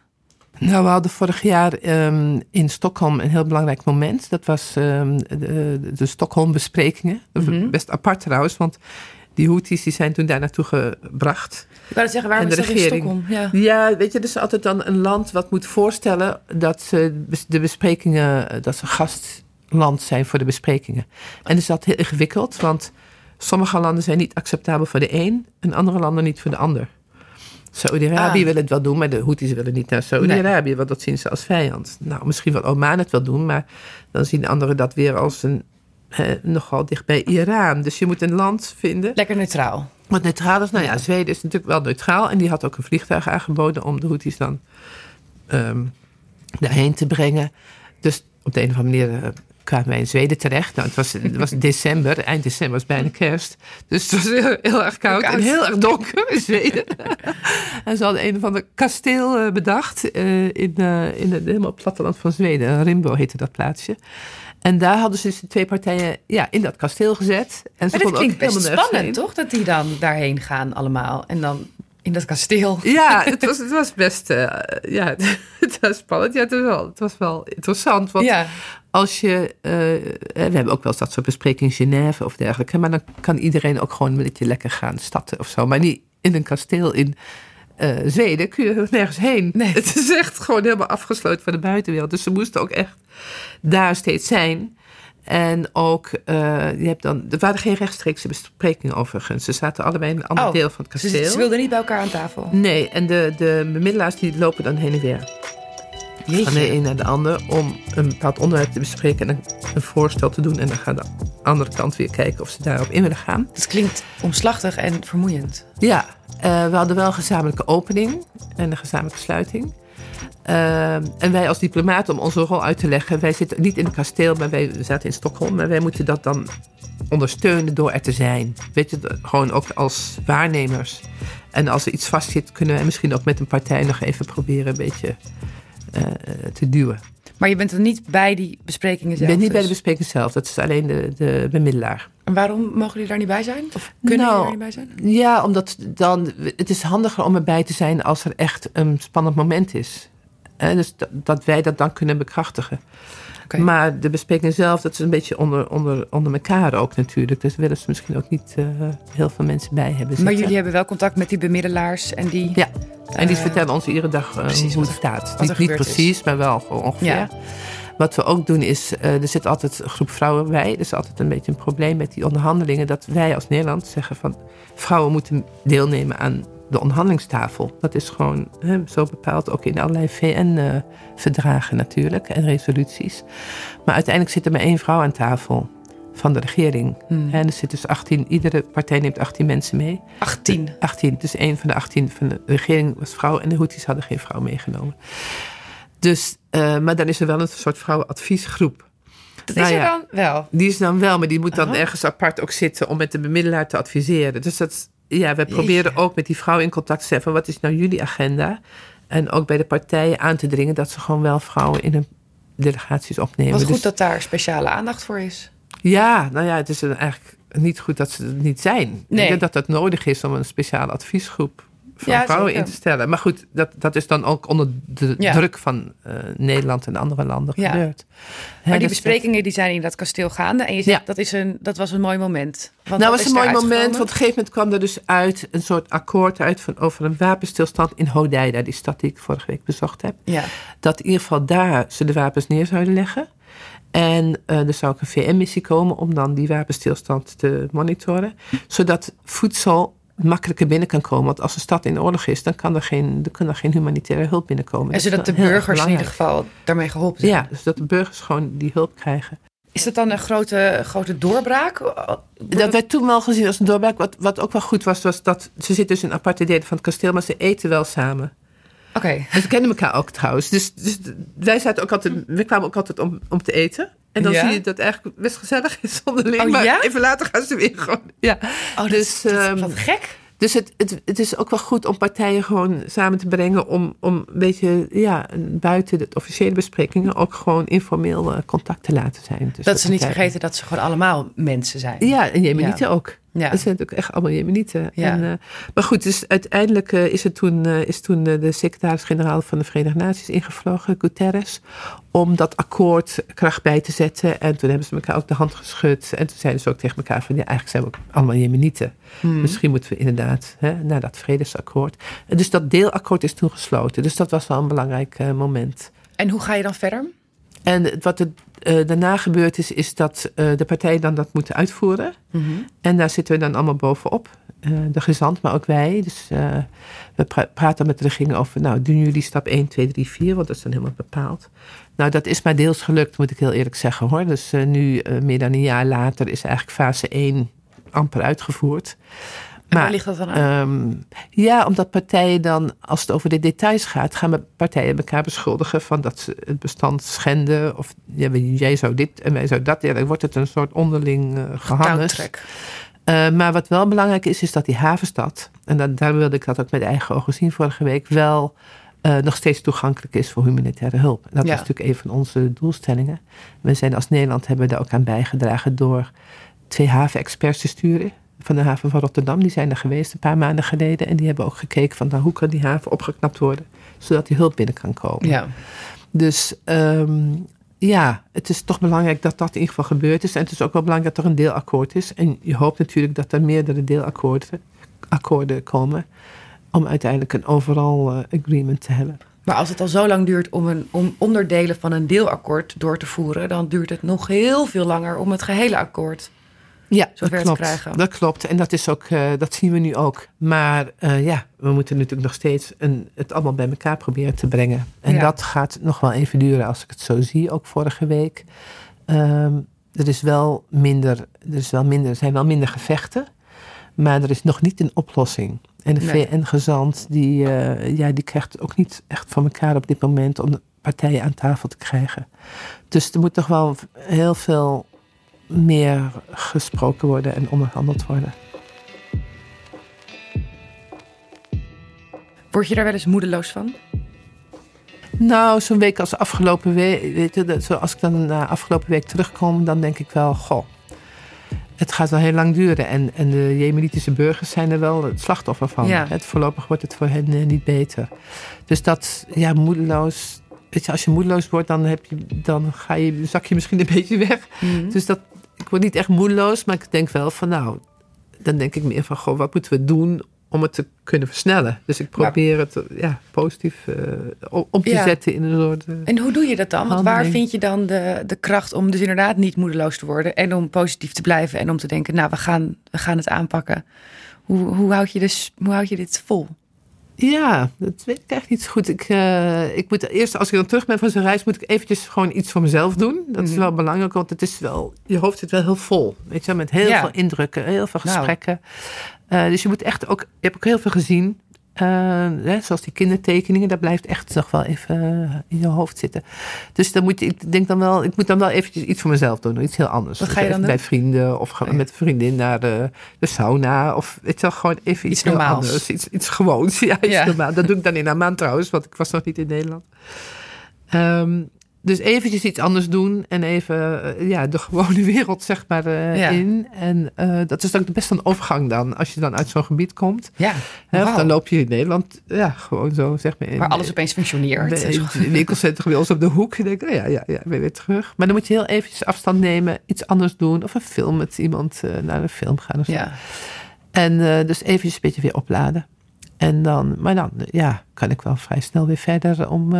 Nou, we hadden vorig jaar ehm, in Stockholm een heel belangrijk moment. Dat was ehm, de, de Stockholm-besprekingen. Dat Mhm. Best apart trouwens, want die Houthis die zijn toen daar naartoe gebracht. Ik wou het zeggen, waarom En is de dat in regering. Stockholm? Ja. Ja, weet je, dus altijd dan een land wat moet voorstellen dat ze de besprekingen, dat ze gastland zijn voor de besprekingen. En is dat heel ingewikkeld, want sommige landen zijn niet acceptabel voor de een en andere landen niet voor de ander. Saudi-Arabië Ah. wil het wel doen, maar de Houthis willen niet naar Saudi-Arabië, want dat zien ze als vijand. Nou, misschien wil Oman het wel doen, maar dan zien anderen dat weer als een eh, nogal dicht bij Iran. Dus je moet een land vinden Lekker neutraal. wat neutraal is. Nou ja, Zweden is natuurlijk wel neutraal. En die had ook een vliegtuig aangeboden om de Houthis dan ehm, daarheen te brengen. Dus op de een of andere manier eh, kwamen wij in Zweden terecht. Nou, het was, het was december, eind december was bijna kerst. Dus het was heel, heel erg koud, en heel erg donker in Zweden. en ze hadden een of ander kasteel eh, bedacht uh, in, uh, in het helemaal platteland van Zweden. Rimbo heette dat plaatsje. En daar hadden ze dus de twee partijen ja, in dat kasteel gezet. En ze maar dat klinkt best spannend, toch? Dat die dan daarheen gaan allemaal. En dan in dat kasteel. Ja, het was, het was best uh, ja, het was spannend. Ja, het was wel, het was wel interessant. Want ja. Als je. Uh, we hebben ook wel eens dat soort besprekingen in Genève of dergelijke. Maar dan kan iedereen ook gewoon een beetje lekker gaan statten of zo. Maar niet in een kasteel in. Uh, Zweden kun je nergens heen. Nee. Het is echt gewoon helemaal afgesloten van de buitenwereld. Dus ze moesten ook echt daar steeds zijn. En ook, uh, je hebt dan, er waren geen rechtstreekse besprekingen overigens. Ze zaten allebei in een ander oh, deel van het kasteel. Ze, ze, wilden niet bij elkaar aan tafel? Nee, en de, de bemiddelaars die lopen dan heen en weer. Jeetje. Van de een naar de ander om een bepaald onderwerp te bespreken en een, voorstel te doen. En dan gaat de andere kant weer kijken of ze daarop in willen gaan. Het klinkt omslachtig en vermoeiend. Ja, uh, we hadden wel een gezamenlijke opening en een gezamenlijke sluiting. Uh, en wij als diplomaten, om onze rol uit te leggen, wij zitten niet in het kasteel, maar wij zaten in Stockholm. Maar wij moeten dat dan ondersteunen door er te zijn. Weet je, gewoon ook als waarnemers. En als er iets vastzit, kunnen wij misschien ook met een partij nog even proberen een beetje te duwen. Maar je bent er niet bij die besprekingen zelf? Ik ben niet bij de dus? besprekingen zelf. Dat is alleen de, de bemiddelaar. En waarom mogen jullie daar niet bij zijn? Of kunnen nou, jullie er niet bij zijn? Ja, omdat dan, het is handiger om erbij te zijn als er echt een spannend moment is. dus dat, dat, wij dat dan kunnen bekrachtigen. Okay. Maar de bespreking zelf, dat is een beetje onder, onder, onder elkaar ook natuurlijk. Dus willen ze misschien ook niet uh, heel veel mensen bij hebben zitten. Maar jullie hebben wel contact met die bemiddelaars en die... Ja, en die uh, vertellen ons iedere dag uh, precies, hoe het staat. Niet, niet precies, is. maar wel ongeveer. Ja. Wat we ook doen is, er zit altijd een groep vrouwen bij. Er is altijd een beetje een probleem met die onderhandelingen. Dat wij als Nederland zeggen van vrouwen moeten deelnemen aan de onderhandelingstafel. Dat is gewoon hè, zo bepaald, ook in allerlei VN-verdragen natuurlijk en resoluties. Maar uiteindelijk zit er maar één vrouw aan tafel van de regering. Hmm. En er zitten dus 18, iedere partij neemt 18 mensen mee. 18? 18, dus één van de 18 van de regering was vrouw en de Houthis hadden geen vrouw meegenomen. Dus, uh, maar dan is er wel een soort vrouwenadviesgroep. Dat nou is er ja, dan wel? Die is dan wel, maar die moet dan uh -huh. ergens apart ook zitten om met de bemiddelaar te adviseren. Dus dat, ja, we proberen ook met die vrouw in contact te zetten. Wat is nou jullie agenda? En ook bij de partijen aan te dringen dat ze gewoon wel vrouwen in hun delegaties opnemen. Wat goed dus, dat daar speciale aandacht voor is. Ja, nou ja, het is eigenlijk niet goed dat ze er niet zijn. Nee. Ik denk dat dat nodig is om een speciale adviesgroep van ja, vrouwen in te stellen. Maar goed, dat, dat is dan ook onder de ja. druk van uh, Nederland en andere landen ja. gebeurd. Maar die besprekingen die zijn in dat kasteel gaande. En je zegt, dat, is een, dat was een mooi moment. Want nou, was een mooi moment. Want op een gegeven moment kwam er dus uit een soort akkoord uit van, over een wapenstilstand in Hodeida. Die stad die ik vorige week bezocht heb. Ja. Dat in ieder geval daar ze de wapens neer zouden leggen. En uh, er zou ook een VN-missie komen om dan die wapenstilstand te monitoren. Zodat voedsel makkelijker binnen kan komen. Want als een stad in oorlog is, dan kan er geen, dan kan er geen humanitaire hulp binnenkomen. En zodat de burgers in ieder geval daarmee geholpen zijn. Ja, dus dat de burgers gewoon die hulp krijgen. Is dat dan een grote, grote doorbraak? Dat werd toen wel gezien als een doorbraak. Wat, wat ook wel goed was, was dat ze zitten dus in aparte delen van het kasteel, maar ze eten wel samen. Oké. Okay. Ze kennen elkaar ook trouwens. Dus, dus wij zaten ook altijd, we kwamen ook altijd om, om te eten. En dan ja? zie je dat het eigenlijk best gezellig is onderling. Oh, maar ja? even later gaan ze weer gewoon. Ja. Oh, dus, dat, um, wat gek. Dus het, het, het is ook wel goed om partijen gewoon samen te brengen. Om, om een beetje ja, buiten de officiële besprekingen ook gewoon informeel uh, contact te laten zijn. Dat ze niet vergeten dat ze gewoon allemaal mensen zijn. Ja, en Jemenieten ja. ook. Ja. Dat zijn natuurlijk echt allemaal Jemenieten. Ja. En, uh, maar goed, dus uiteindelijk uh, is, het toen, uh, is toen de secretaris-generaal van de Verenigde Naties ingevlogen, Guterres, om dat akkoord kracht bij te zetten. En toen hebben ze elkaar ook de hand geschud. En toen zeiden ze ook tegen elkaar van, ja, eigenlijk zijn we ook allemaal Jemenieten. Hmm. Misschien moeten we inderdaad hè, naar dat vredesakkoord. En dus dat deelakkoord is toen gesloten. Dus dat was wel een belangrijk moment. En hoe ga je dan verder? En wat er uh, daarna gebeurd is, is dat uh, de partijen dan dat moeten uitvoeren. Mm -hmm. En daar zitten we dan allemaal bovenop. Uh, de gezant, maar ook wij. Dus we pra praten met de regering over, nou, doen jullie stap 1, 2, 3, 4, want dat is dan helemaal bepaald. Nou, dat is maar deels gelukt, moet ik heel eerlijk zeggen hoor. Dus nu, meer dan een jaar later, is eigenlijk fase 1 amper uitgevoerd. En waar ligt dat dan aan? Um, ja, omdat partijen dan, als het over de details gaat, gaan partijen elkaar beschuldigen van dat ze het bestand schenden. Of ja, jij zou dit en wij zou dat. Ja, dan wordt het een soort onderling uh, gehannes. Uh, maar wat wel belangrijk is, is dat die havenstad, en dan, daar wilde ik dat ook met eigen ogen zien vorige week, wel uh, nog steeds toegankelijk is voor humanitaire hulp. En dat is natuurlijk een van onze doelstellingen. We zijn als Nederland hebben daar ook aan bijgedragen door twee havenexperts te sturen van de haven van Rotterdam. Die zijn er geweest een paar maanden geleden. En die hebben ook gekeken van nou, hoe kan die haven opgeknapt worden. Zodat die hulp binnen kan komen. Ja. Dus um, ja, het is toch belangrijk dat dat in ieder geval gebeurd is. En het is ook wel belangrijk dat er een deelakkoord is. En je hoopt natuurlijk dat er meerdere deelakkoorden akkoorden komen. Om uiteindelijk een overal uh, agreement te hebben. Maar als het al zo lang duurt om, een, om onderdelen van een deelakkoord door te voeren, dan duurt het nog heel veel langer om het gehele akkoord ja, dat klopt. Dat klopt. En dat, is ook, uh, dat zien we nu ook. Maar uh, ja, we moeten natuurlijk nog steeds een, het allemaal bij elkaar proberen te brengen. En dat gaat nog wel even duren als ik het zo zie, ook vorige week. Um, er is wel minder, er, is wel minder, er zijn wel minder gevechten. Maar er is nog niet een oplossing. En de VN-gezant, die, uh, ja, die krijgt ook niet echt van elkaar op dit moment om de partijen aan tafel te krijgen. Dus er moet toch wel heel veel meer gesproken worden en onderhandeld worden. Word je daar wel eens moedeloos van? Nou, zo'n week als afgelopen week, weet je, als ik dan na afgelopen week terugkom, dan denk ik wel, goh, het gaat wel heel lang duren. En, en de Jemenitische burgers zijn er wel het slachtoffer van. Ja. Het, voorlopig wordt het voor hen eh, niet beter. Dus dat, ja, moedeloos. Weet je, als je moedeloos wordt, dan, heb je, dan ga je, zak je misschien een beetje weg. Mhm. Dus dat, ik word niet echt moedeloos, maar ik denk wel van nou, dan denk ik meer van goh, wat moeten we doen om het te kunnen versnellen. Dus ik probeer het ja, positief uh, om te zetten in een soort. Uh, en hoe doe je dat dan? Want waar vind je dan de, de kracht om dus inderdaad niet moedeloos te worden en om positief te blijven en om te denken, nou, we gaan, we gaan het aanpakken. Hoe, hoe, houd je dus, hoe houd je dit vol? Ja, dat weet ik echt niet zo goed. Ik, uh, ik moet eerst, als ik dan terug ben van zo'n reis, moet ik eventjes gewoon iets voor mezelf doen. Dat is mhm. wel belangrijk, want het is wel, je hoofd zit wel heel vol. Weet je, met heel veel indrukken, heel veel nou. gesprekken. Nou. Uh, dus je moet echt ook, je hebt ook heel veel gezien. Uh, zoals die kindertekeningen, dat blijft echt nog wel even eh, in je hoofd zitten. Dus dan moet je, ik denk dan wel, ik moet dan wel eventjes iets voor mezelf doen, iets heel anders. Wat ga je dan doen? Bij vrienden of oh, met een vriendin naar de, de, sauna of je wel, gewoon even iets, iets normaals. Anders, iets, iets gewoons. Ja, iets ja. normaals. Dat doe ik dan in Amman trouwens, want ik was nog niet in Nederland. Um, dus eventjes iets anders doen en even eh, ja, de gewone wereld zeg maar uh, in. En uh, dat is ook best een overgang dan, als je dan uit zo'n gebied komt. Ja, wow. Dan loop je in Nederland, ja, gewoon zo zeg maar. In, Waar alles opeens functioneert. In het winkelcentrum bij ons op de hoek. Je denkt, oh ja, ja, ja, ben weer terug. Maar dan moet je heel eventjes afstand nemen, iets anders doen. Of een film met iemand naar een film gaan of zo. Ja. En dus eventjes een beetje weer opladen. En dan, maar dan, ja, kan ik wel vrij snel weer verder om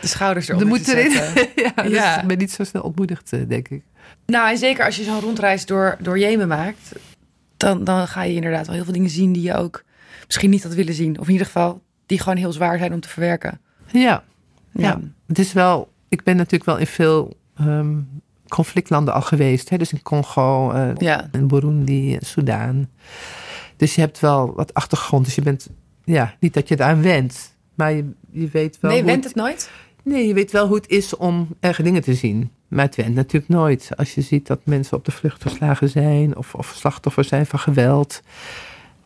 de schouders erop moet erin. ja, dus ja. ik ben niet zo snel ontmoedigd, eh, denk ik. Nou, en zeker als je zo'n rondreis door, door Jemen maakt, dan, dan ga je inderdaad wel heel veel dingen zien die je ook misschien niet had willen zien. Of in ieder geval die gewoon heel zwaar zijn om te verwerken. Ja, ja. het is wel. Ik ben natuurlijk wel in veel um, conflictlanden al geweest. Hè? Dus in Congo, uh, ja. in Burundi, Soudaan. Dus je hebt wel wat achtergrond. Dus je bent, ja, niet dat je het aan went. Maar je, je weet wel. Nee, went het, nooit? Nee, je weet wel hoe het is om erge dingen te zien. Maar het went natuurlijk nooit. Als je ziet dat mensen op de vlucht verslagen zijn of, of slachtoffer zijn van geweld.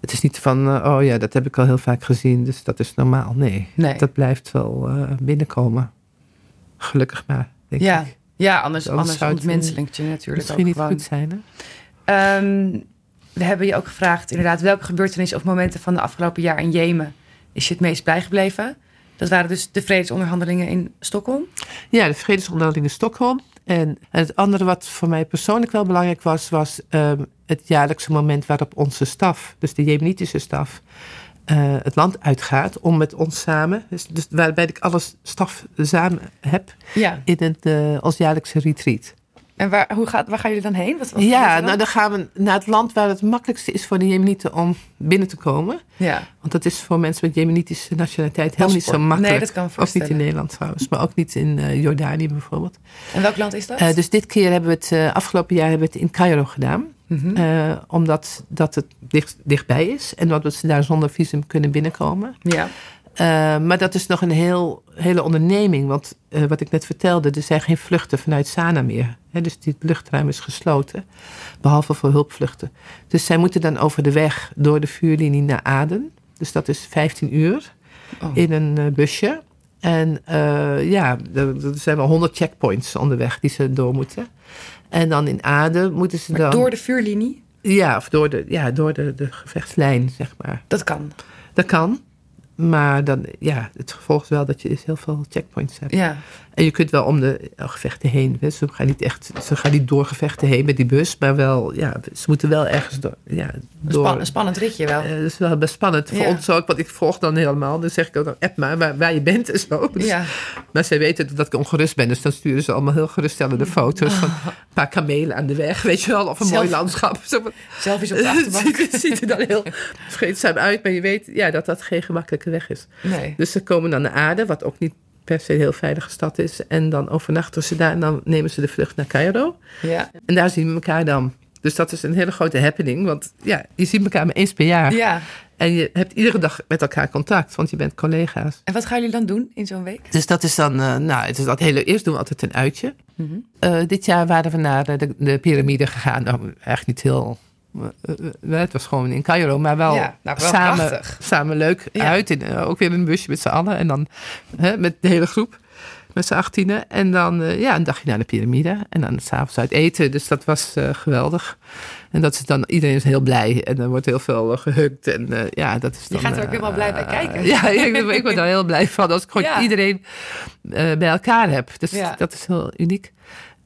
Het is niet van, uh, oh ja, dat heb ik al heel vaak gezien, dus dat is normaal. Nee, nee. dat blijft wel uh, binnenkomen. Gelukkig maar, denk ja. ik. Ja, anders, anders, anders ontmenselijkt je natuurlijk misschien niet goed zijn, hè? Um, we hebben je ook gevraagd, inderdaad, welke gebeurtenissen of momenten van de afgelopen jaar in Jemen is je het meest bijgebleven? Dat waren dus de vredesonderhandelingen in Stockholm? Ja, de vredesonderhandelingen in Stockholm. En het andere wat voor mij persoonlijk wel belangrijk was, was um, het jaarlijkse moment waarop onze staf, dus de Jemenitische staf, uh, het land uitgaat om met ons samen, dus, dus waarbij ik alles staf samen heb, ja. in het, uh, ons jaarlijkse retreat. En waar, hoe gaat, waar gaan jullie dan heen? Wat, ja, nou dan gaan we naar het land waar het makkelijkste is voor de Jemenieten om binnen te komen. Ja. Want dat is voor mensen met Jemenitische nationaliteit helemaal niet zo makkelijk. Nee, dat kan Ook niet in Nederland trouwens, maar ook niet in uh, Jordanië bijvoorbeeld. En welk land is dat? Uh, dus dit keer hebben we het, uh, afgelopen jaar hebben we het in Cairo gedaan. Mhm. Omdat dat het dicht, dichtbij is en dat ze daar zonder visum kunnen binnenkomen. Ja. Uh, maar dat is nog een heel, hele onderneming. Want uh, wat ik net vertelde, er zijn geen vluchten vanuit Sana meer. He, dus die luchtruim is gesloten, behalve voor hulpvluchten. Dus zij moeten dan over de weg door de vuurlinie naar Aden. Dus dat is 15 uur oh. in een busje. En ja, er, er zijn wel 100 checkpoints onderweg die ze door moeten. En dan in Aden moeten ze maar dan... Door de vuurlinie? Ja, of door de, ja, door de, de gevechtslijn, zeg maar. Dat kan? Dat kan. Maar dan, ja, het gevolg is wel dat je dus heel veel checkpoints hebt. Ja. En je kunt wel om de gevechten heen. Ze gaan niet echt, ze gaan niet door gevechten heen met die bus, maar wel, ja, ze moeten wel ergens door. Ja, door. Een, spannend ritje wel. Uh, dat is wel best spannend. Voor ons ook, want ik volg dan helemaal. Dan zeg ik ook, dan app maar waar, waar je bent en zo. Dus, ja. Maar zij weten dat ik ongerust ben, dus dan sturen ze allemaal heel geruststellende foto's van een paar kamelen aan de weg, weet je wel, of een Zelf, mooi landschap. Is op de achterbank. het ziet er dan heel vreedzaam uit, maar je weet ja, dat dat geen gemakkelijke weg is. Nee. Dus ze komen dan naar aarde, wat ook niet per se een heel veilige stad is. En dan overnachten ze daar en dan nemen ze de vlucht naar Cairo. Ja. En daar zien we elkaar dan. Dus dat is een hele grote happening. Want ja, je ziet elkaar maar eens per jaar. Ja. En je hebt iedere dag met elkaar contact, want je bent collega's. En wat gaan jullie dan doen in zo'n week? Dus dat is dan, uh, nou, het is dat hele, eerst doen we altijd een uitje. Mm -hmm. uh, dit jaar waren we naar de, de piramide gegaan. Nou, eigenlijk niet heel het was gewoon in Cairo, maar wel, ja, nou, wel samen, prachtig. samen leuk ja. uit. In, uh, ook weer in een busje met z'n allen. En dan met de hele groep, met z'n achttienen. En dan uh, ja, een dagje naar de piramide. En dan s'avonds uit eten. Dus dat was geweldig. En dat is dan, iedereen is heel blij. En er wordt heel veel gehukt. En ja, dat is dan... Je gaat er ook helemaal blij bij kijken. ja, ik, ik word daar heel blij van. Als ik gewoon iedereen bij elkaar heb. Dus dat is heel uniek.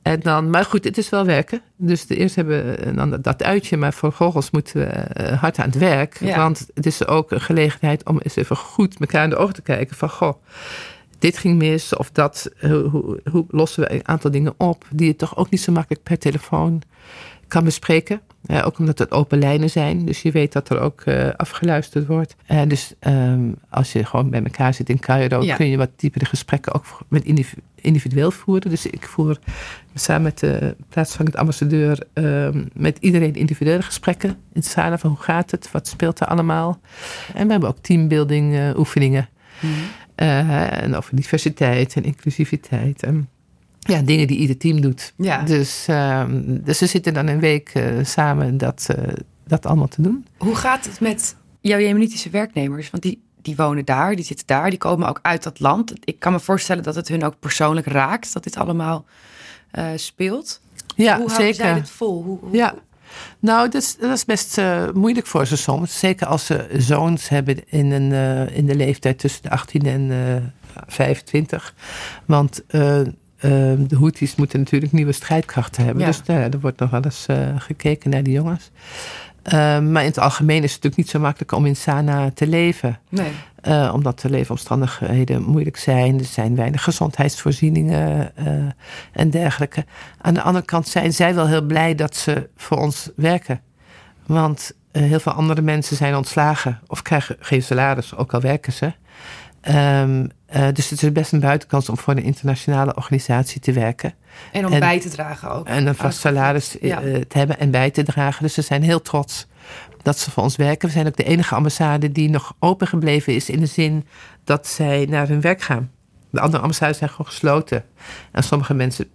En dan, maar goed, het is wel werken. Dus de, eerst hebben we dan dat uitje, maar voor Vogels moeten we uh, hard aan het werk. Ja. Want het is ook een gelegenheid om eens even goed elkaar in de ogen te kijken. Van goh, dit ging mis of dat. Hoe, hoe, hoe lossen we een aantal dingen op die je toch ook niet zo makkelijk per telefoon kan bespreken. Uh, ook omdat het open lijnen zijn. Dus je weet dat er ook uh, afgeluisterd wordt. Uh, dus um, als je gewoon bij elkaar zit in Cairo, Ja. kun je wat diepere gesprekken ook met individu individueel voeren. Dus ik voer samen met de plaatsvangend ambassadeur um, met iedereen individuele gesprekken in Sana van hoe gaat het, wat speelt er allemaal. En we hebben ook teambuilding oefeningen. Mhm. En over diversiteit en inclusiviteit. En ja, dingen die ieder team doet. Ja. Dus, um, dus we zitten dan een week uh, samen dat, dat allemaal te doen. Hoe gaat het met jouw Jemenitische werknemers? Want die, die wonen daar, die zitten daar, die komen ook uit dat land. Ik kan me voorstellen dat het hun ook persoonlijk raakt, dat dit allemaal uh, speelt. Ja, hoe zeker. zij dit vol? Hoe, hoe... Ja. Nou, dat is, dat is best uh, moeilijk voor ze soms. Zeker als ze zoons hebben in, een, uh, in de leeftijd tussen de 18 en 25. Want de Houthis moeten natuurlijk nieuwe strijdkrachten hebben. Ja. Dus nou er wordt nog wel eens gekeken naar die jongens. Uh, maar in het algemeen is het natuurlijk niet zo makkelijk om in Sana te leven. Nee. Uh, omdat de leefomstandigheden moeilijk zijn. Er zijn weinig gezondheidsvoorzieningen uh, en dergelijke. Aan de andere kant zijn zij wel heel blij dat ze voor ons werken. Want heel veel andere mensen zijn ontslagen of krijgen geen salaris, ook al werken ze. Um, dus het is best een buitenkans om voor een internationale organisatie te werken. En om en, bij te dragen ook. En een vast salaris ja. te hebben en bij te dragen. Dus ze zijn heel trots dat ze voor ons werken. We zijn ook de enige ambassade die nog open gebleven is in de zin dat zij naar hun werk gaan. De andere ambassades zijn gewoon gesloten. En sommige mensen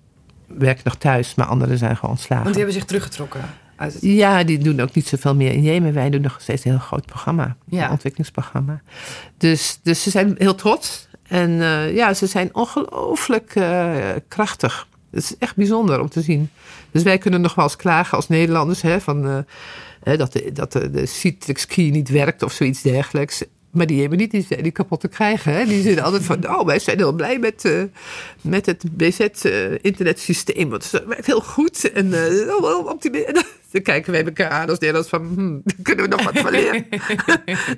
werken nog thuis, maar anderen zijn gewoon ontslagen. Want die hebben zich teruggetrokken. Uit het... Ja, die doen ook niet zoveel meer in Jemen. Wij doen nog steeds een heel groot programma. Ja. Een ontwikkelingsprogramma. Dus, dus ze zijn heel trots. En uh, ja, ze zijn ongelooflijk uh, krachtig. Het is echt bijzonder om te zien. Dus wij kunnen nog wel eens klagen als Nederlanders... Hè, van, hè, dat de, dat de, Citrix key niet werkt of zoiets dergelijks. Maar die hebben niet die, die kapot te krijgen. Hè. Die zitten altijd van, oh, wij zijn heel blij met, met het BZ-internetsysteem. want het werkt heel goed. En optimistisch. Dan kijken wij elkaar aan als Nederlands van, hmm, kunnen we nog wat van leren.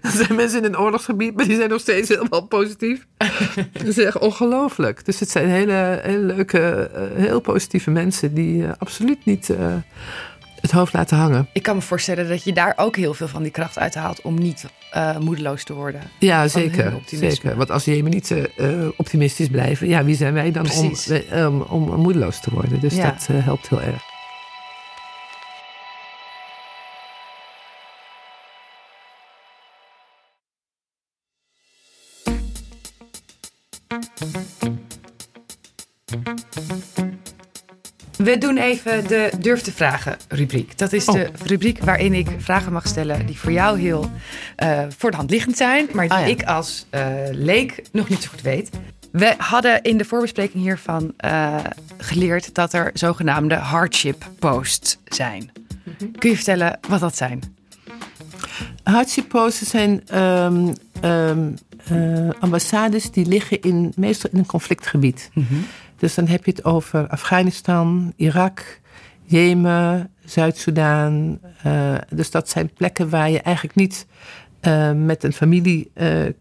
er zijn mensen in een oorlogsgebied, maar die zijn nog steeds helemaal positief. Dat is echt ongelooflijk. Dus het zijn hele, hele leuke, uh, heel positieve mensen die absoluut niet het hoofd laten hangen. Ik kan me voorstellen dat je daar ook heel veel van die kracht uithaalt om niet uh, moedeloos te worden. Ja, zeker. zeker. Want als je niet uh, optimistisch blijven, ja, wie zijn wij dan om, um, om, moedeloos te worden? Dus ja. dat helpt heel erg. We doen even de Durf te Vragen rubriek. Dat is de Oh. rubriek waarin ik vragen mag stellen die voor jou heel eh, voor de hand liggend zijn, maar die Ah, ja. ik als eh, leek nog niet zo goed weet. We hadden in de voorbespreking hiervan eh, geleerd dat er zogenaamde hardship posts zijn. Mhm. Kun je vertellen wat dat zijn? Hardship posts zijn ehm, ehm, eh, ambassades die liggen in, meestal in een conflictgebied. Dus dan heb je het over Afghanistan, Irak, Jemen, Zuid-Soedan. Eh, dus dat zijn plekken waar je eigenlijk niet eh, met een familie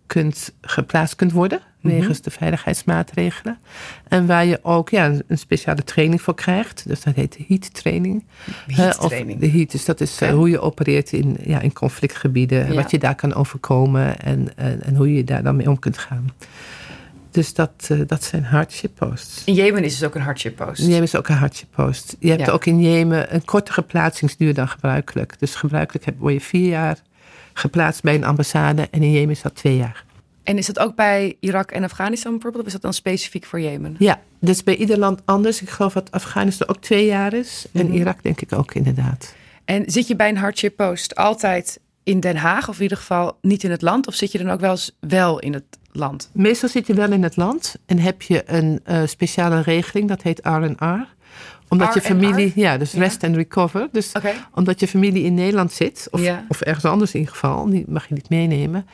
kunt, geplaatst kunt worden. Wegens de veiligheidsmaatregelen. En waar je ook ja, een- een speciale training voor krijgt. Dus dat heet de heat training. Heat Eh, training. de heat, dus dat is eh, hoe je opereert in, ja, in conflictgebieden. Ja. Wat je daar kan overkomen en, en, en hoe je daar dan mee om kunt gaan. Dus dat, eh, dat zijn hardship posts. In Jemen is dus ook een hardship post. Jemen is ook een hardship post. Je hebt Ja. ook in Jemen een kortere plaatsingsduur dan gebruikelijk. Dus gebruikelijk heb- word je vier jaar geplaatst bij een ambassade en in Jemen is dat twee jaar. En is dat ook bij Irak en Afghanistan bijvoorbeeld? Of is dat dan specifiek voor Jemen? Ja, dus bij ieder land anders. Ik geloof dat Afghanistan ook twee jaar is. En Mhm. Irak denk ik ook inderdaad. En zit je bij een hardship post altijd in Den Haag of in ieder geval niet in het land? Of zit je dan ook wel eens wel in het land? Meestal zit je wel in het land en heb je een eh, speciale regeling, dat heet R&R. Omdat je R&R? familie, ja, dus Ja. rest and recover. Dus omdat je familie in Nederland zit, of, Ja. of ergens anders in ieder geval, die mag je niet meenemen.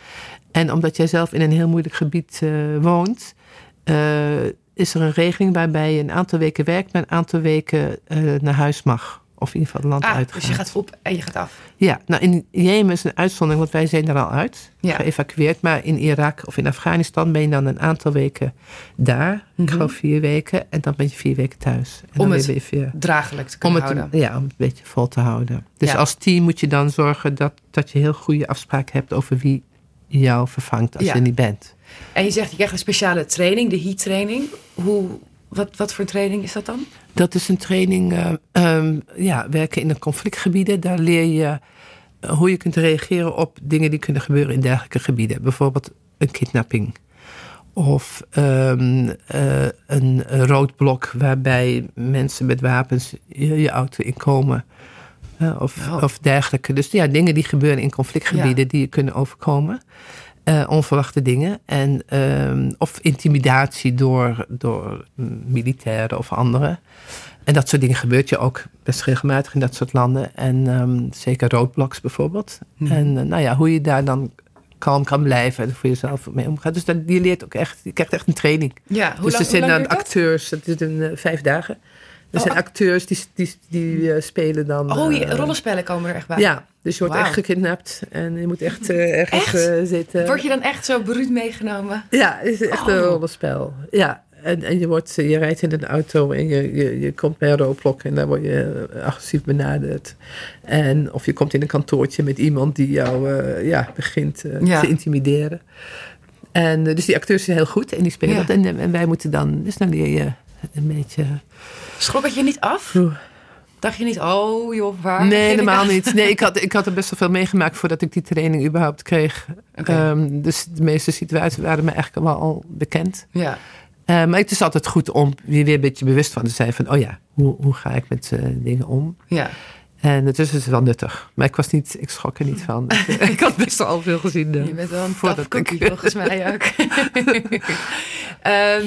En omdat jij zelf in een heel moeilijk gebied eh, woont, eh, is er een regeling waarbij je een aantal weken werkt, maar een aantal weken eh, naar huis mag. Of in ieder geval het land Ah, uitgaat. dus je gaat op en je gaat af. Ja, nou in Jemen is een uitzondering, want wij zijn er al uit, Ja. geëvacueerd. Maar in Irak of in Afghanistan ben je dan een aantal weken daar. Ik geloof vier weken. En dan ben je vier weken thuis. En Mhm. Om dan het weer weer Draaglijk te om kunnen het, houden. ja, om het een beetje vol te houden. Dus Ja. als team moet je dan zorgen dat, dat je heel goede afspraken hebt over wie jou vervangt als Ja. je niet bent. En je zegt, je krijgt een speciale training, de heat training. Hoe, wat, wat voor training is dat dan? Dat is een training, eh, ehm, ja, werken in de conflictgebieden. Daar leer je eh, hoe je kunt reageren op dingen die kunnen gebeuren in dergelijke gebieden. Bijvoorbeeld een kidnapping. Of ehm, eh, een roodblok waarbij mensen met wapens je, je auto inkomen. Of, Oh. of dergelijke. Dus ja, dingen die gebeuren in conflictgebieden die je kunnen overkomen. Eh, onverwachte dingen. En, ehm, of intimidatie door, door militairen of anderen. En dat soort dingen gebeurt je ook best regelmatig in dat soort landen. En ehm, zeker roadblocks bijvoorbeeld. Mhm. En eh, nou ja, hoe je daar dan kalm kan blijven en voor jezelf mee omgaat. Dus dat, je leert ook echt, je krijgt echt een training. Ja, hoe dus lang, er zijn dan acteurs, dat is een eh, vijf dagen. Er zijn ac- acteurs die, die, die eh, spelen dan. Oh, je, eh, rollenspellen komen er echt bij. Ja, dus je wordt echt gekidnapt en je moet echt eh, ergens Echt? zitten. Word je dan echt zo bruut meegenomen? Ja, het is echt een Oh. rollenspel. Ja, en, en je, wordt, je rijdt in een auto en je, je, je komt bij een roodblok en daar word je agressief benaderd. En, of je komt in een kantoortje met iemand die jou ja, begint Ja. te intimideren. En dus die acteurs zijn heel goed en die spelen Ja. dat. En, en wij moeten dan, dus dan leer je een beetje... Schrok het je niet af? Oeh. Dacht je niet, oh joh, waar? Nee, helemaal niet. Nee, ik had, ik had er best wel veel meegemaakt voordat ik die training überhaupt kreeg. Ehm, dus de meeste situaties waren me eigenlijk wel al bekend. Ja, Eh, maar het is altijd goed om je weer een beetje bewust van te zijn van, oh ja, hoe, hoe ga ik met eh, dingen om? ja. En het is dus wel nuttig. Maar ik was niet, ik schrok er niet van. ik had best wel al veel gezien. eh, Je bent wel een voordat ik- volgens mij ook. Ehm,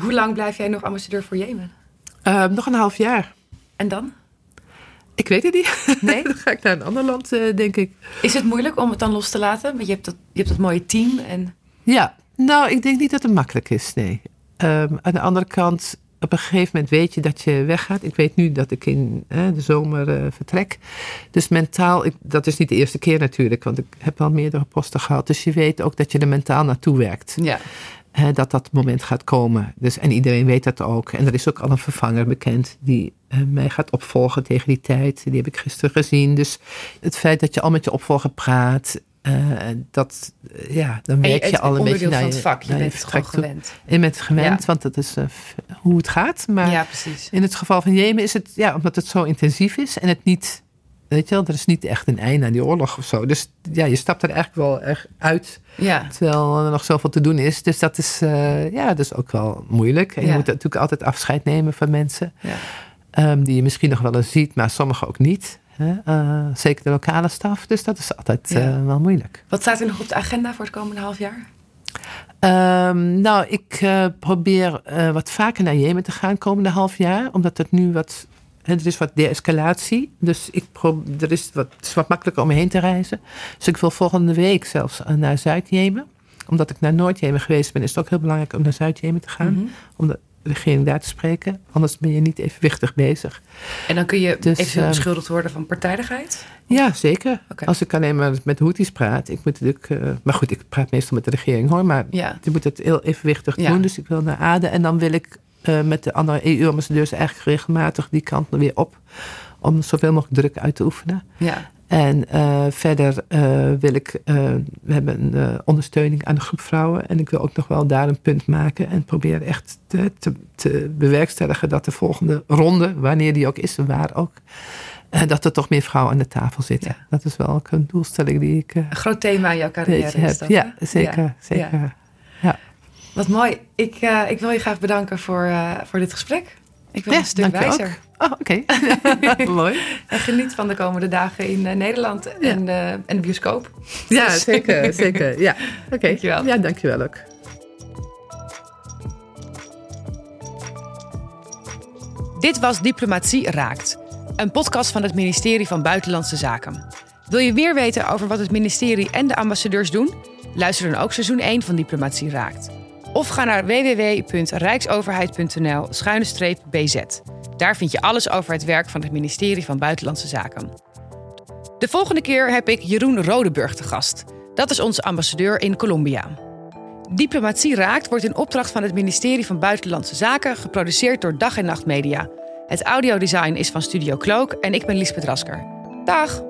hoe lang blijf jij nog ambassadeur voor Jemen? eh, nog een half jaar. En dan? Ik weet het niet. Nee? Dan ga ik naar een ander land, eh, denk ik. Is het moeilijk om het dan los te laten? Want je hebt dat, je hebt dat mooie team en... Ja, nou, ik denk niet dat het makkelijk is, nee. Ehm, aan de andere kant, op een gegeven moment weet je dat je weggaat. Ik weet nu dat ik in hè, de zomer eh, vertrek. Dus mentaal, ik, dat is niet de eerste keer natuurlijk, want ik heb al meerdere posten gehad. Dus je weet ook dat je er mentaal naartoe werkt. Ja. Hè, dat dat moment gaat komen. Dus, en iedereen weet dat ook. En er is ook al een vervanger bekend die eh, mij gaat opvolgen tegen die tijd. Die heb ik gisteren gezien. Dus het feit dat je al met je opvolger praat, eh, dat, eh, ja, dan En je, al een beetje naar van het vak. Je bent het gewoon gewend. Je bent gewend, Ja. want dat is hoe het gaat. Maar Ja, precies. in het geval van Jemen is het, ja, omdat het zo intensief is en het niet Weet je wel, er is niet echt een einde aan die oorlog of zo. Dus ja, je stapt er eigenlijk wel echt uit. Ja. Terwijl er nog zoveel te doen is. Dus dat is, uh, ja, dat is ook wel moeilijk. En je moet natuurlijk altijd afscheid nemen van mensen. Ja. ehm, die je misschien nog wel eens ziet, maar sommigen ook niet. Hè? Eh, zeker de lokale staf. Dus dat is altijd eh, wel moeilijk. Wat staat er nog op de agenda voor het komende half jaar? Ehm, nou, ik eh, probeer eh, wat vaker naar Jemen te gaan komende half jaar. Omdat het nu wat. Hè, Er is wat de-escalatie. Dus ik er is wat, het is wat makkelijker om heen te reizen. Dus ik wil volgende week zelfs eh, naar Zuid-Jemen. Omdat ik naar Noord-Jemen geweest ben, is het ook heel belangrijk om naar Zuid-Jemen te gaan. Mhm. Om de regering daar te spreken. Anders ben je niet evenwichtig bezig. En dan kun je Dus, eventueel ehm, beschuldigd worden van partijdigheid? Ja, zeker. Als ik alleen maar met Houthis praat. Ik moet natuurlijk, eh, maar goed, ik praat meestal met de regering hoor. Maar Ja. je moet het heel evenwichtig Ja. doen. Dus ik wil naar Aden. En dan wil ik eh, met de andere EU-ambassadeurs eigenlijk regelmatig die kant weer op. Om zoveel mogelijk druk uit te oefenen. Ja. En eh, verder eh, wil ik, we hebben een ondersteuning aan de groep vrouwen. En ik wil ook nog wel daar een punt maken. En proberen echt te, te, te bewerkstelligen dat de volgende ronde, wanneer die ook is en waar ook. dat er toch meer vrouwen aan de tafel zitten. Ja. Dat is wel ook een doelstelling die ik Een groot thema in jouw carrière is dat, Ja, zeker. Ja. zeker. Ja. Wat mooi. Ik, eh, ik wil je graag bedanken voor, eh, voor dit gesprek. Ik ben Ja, een stuk dank je wijzer. ook. Oh, oké. Mooi. En geniet van de komende dagen in eh, Nederland en, eh, en de bioscoop. Ja, Dus- zeker. zeker. Ja, oké. Dankjewel. Ja, dankjewel ook. Dit was Diplomatie Raakt, een podcast van het ministerie van Buitenlandse Zaken. Wil je meer weten over wat het ministerie en de ambassadeurs doen? Luister dan ook seizoen 1 van Diplomatie Raakt. Of ga naar www.rijksoverheid.nl-bz. Daar vind je alles over het werk van het ministerie van Buitenlandse Zaken. De volgende keer heb ik Jeroen Rodeburg te gast. Dat is onze ambassadeur in Colombia. Diplomatie Raakt wordt in opdracht van het ministerie van Buitenlandse Zaken geproduceerd door Dag en Nacht Media. Het audiodesign is van Studio Cloak en ik ben Liesbeth Rasker. Dag!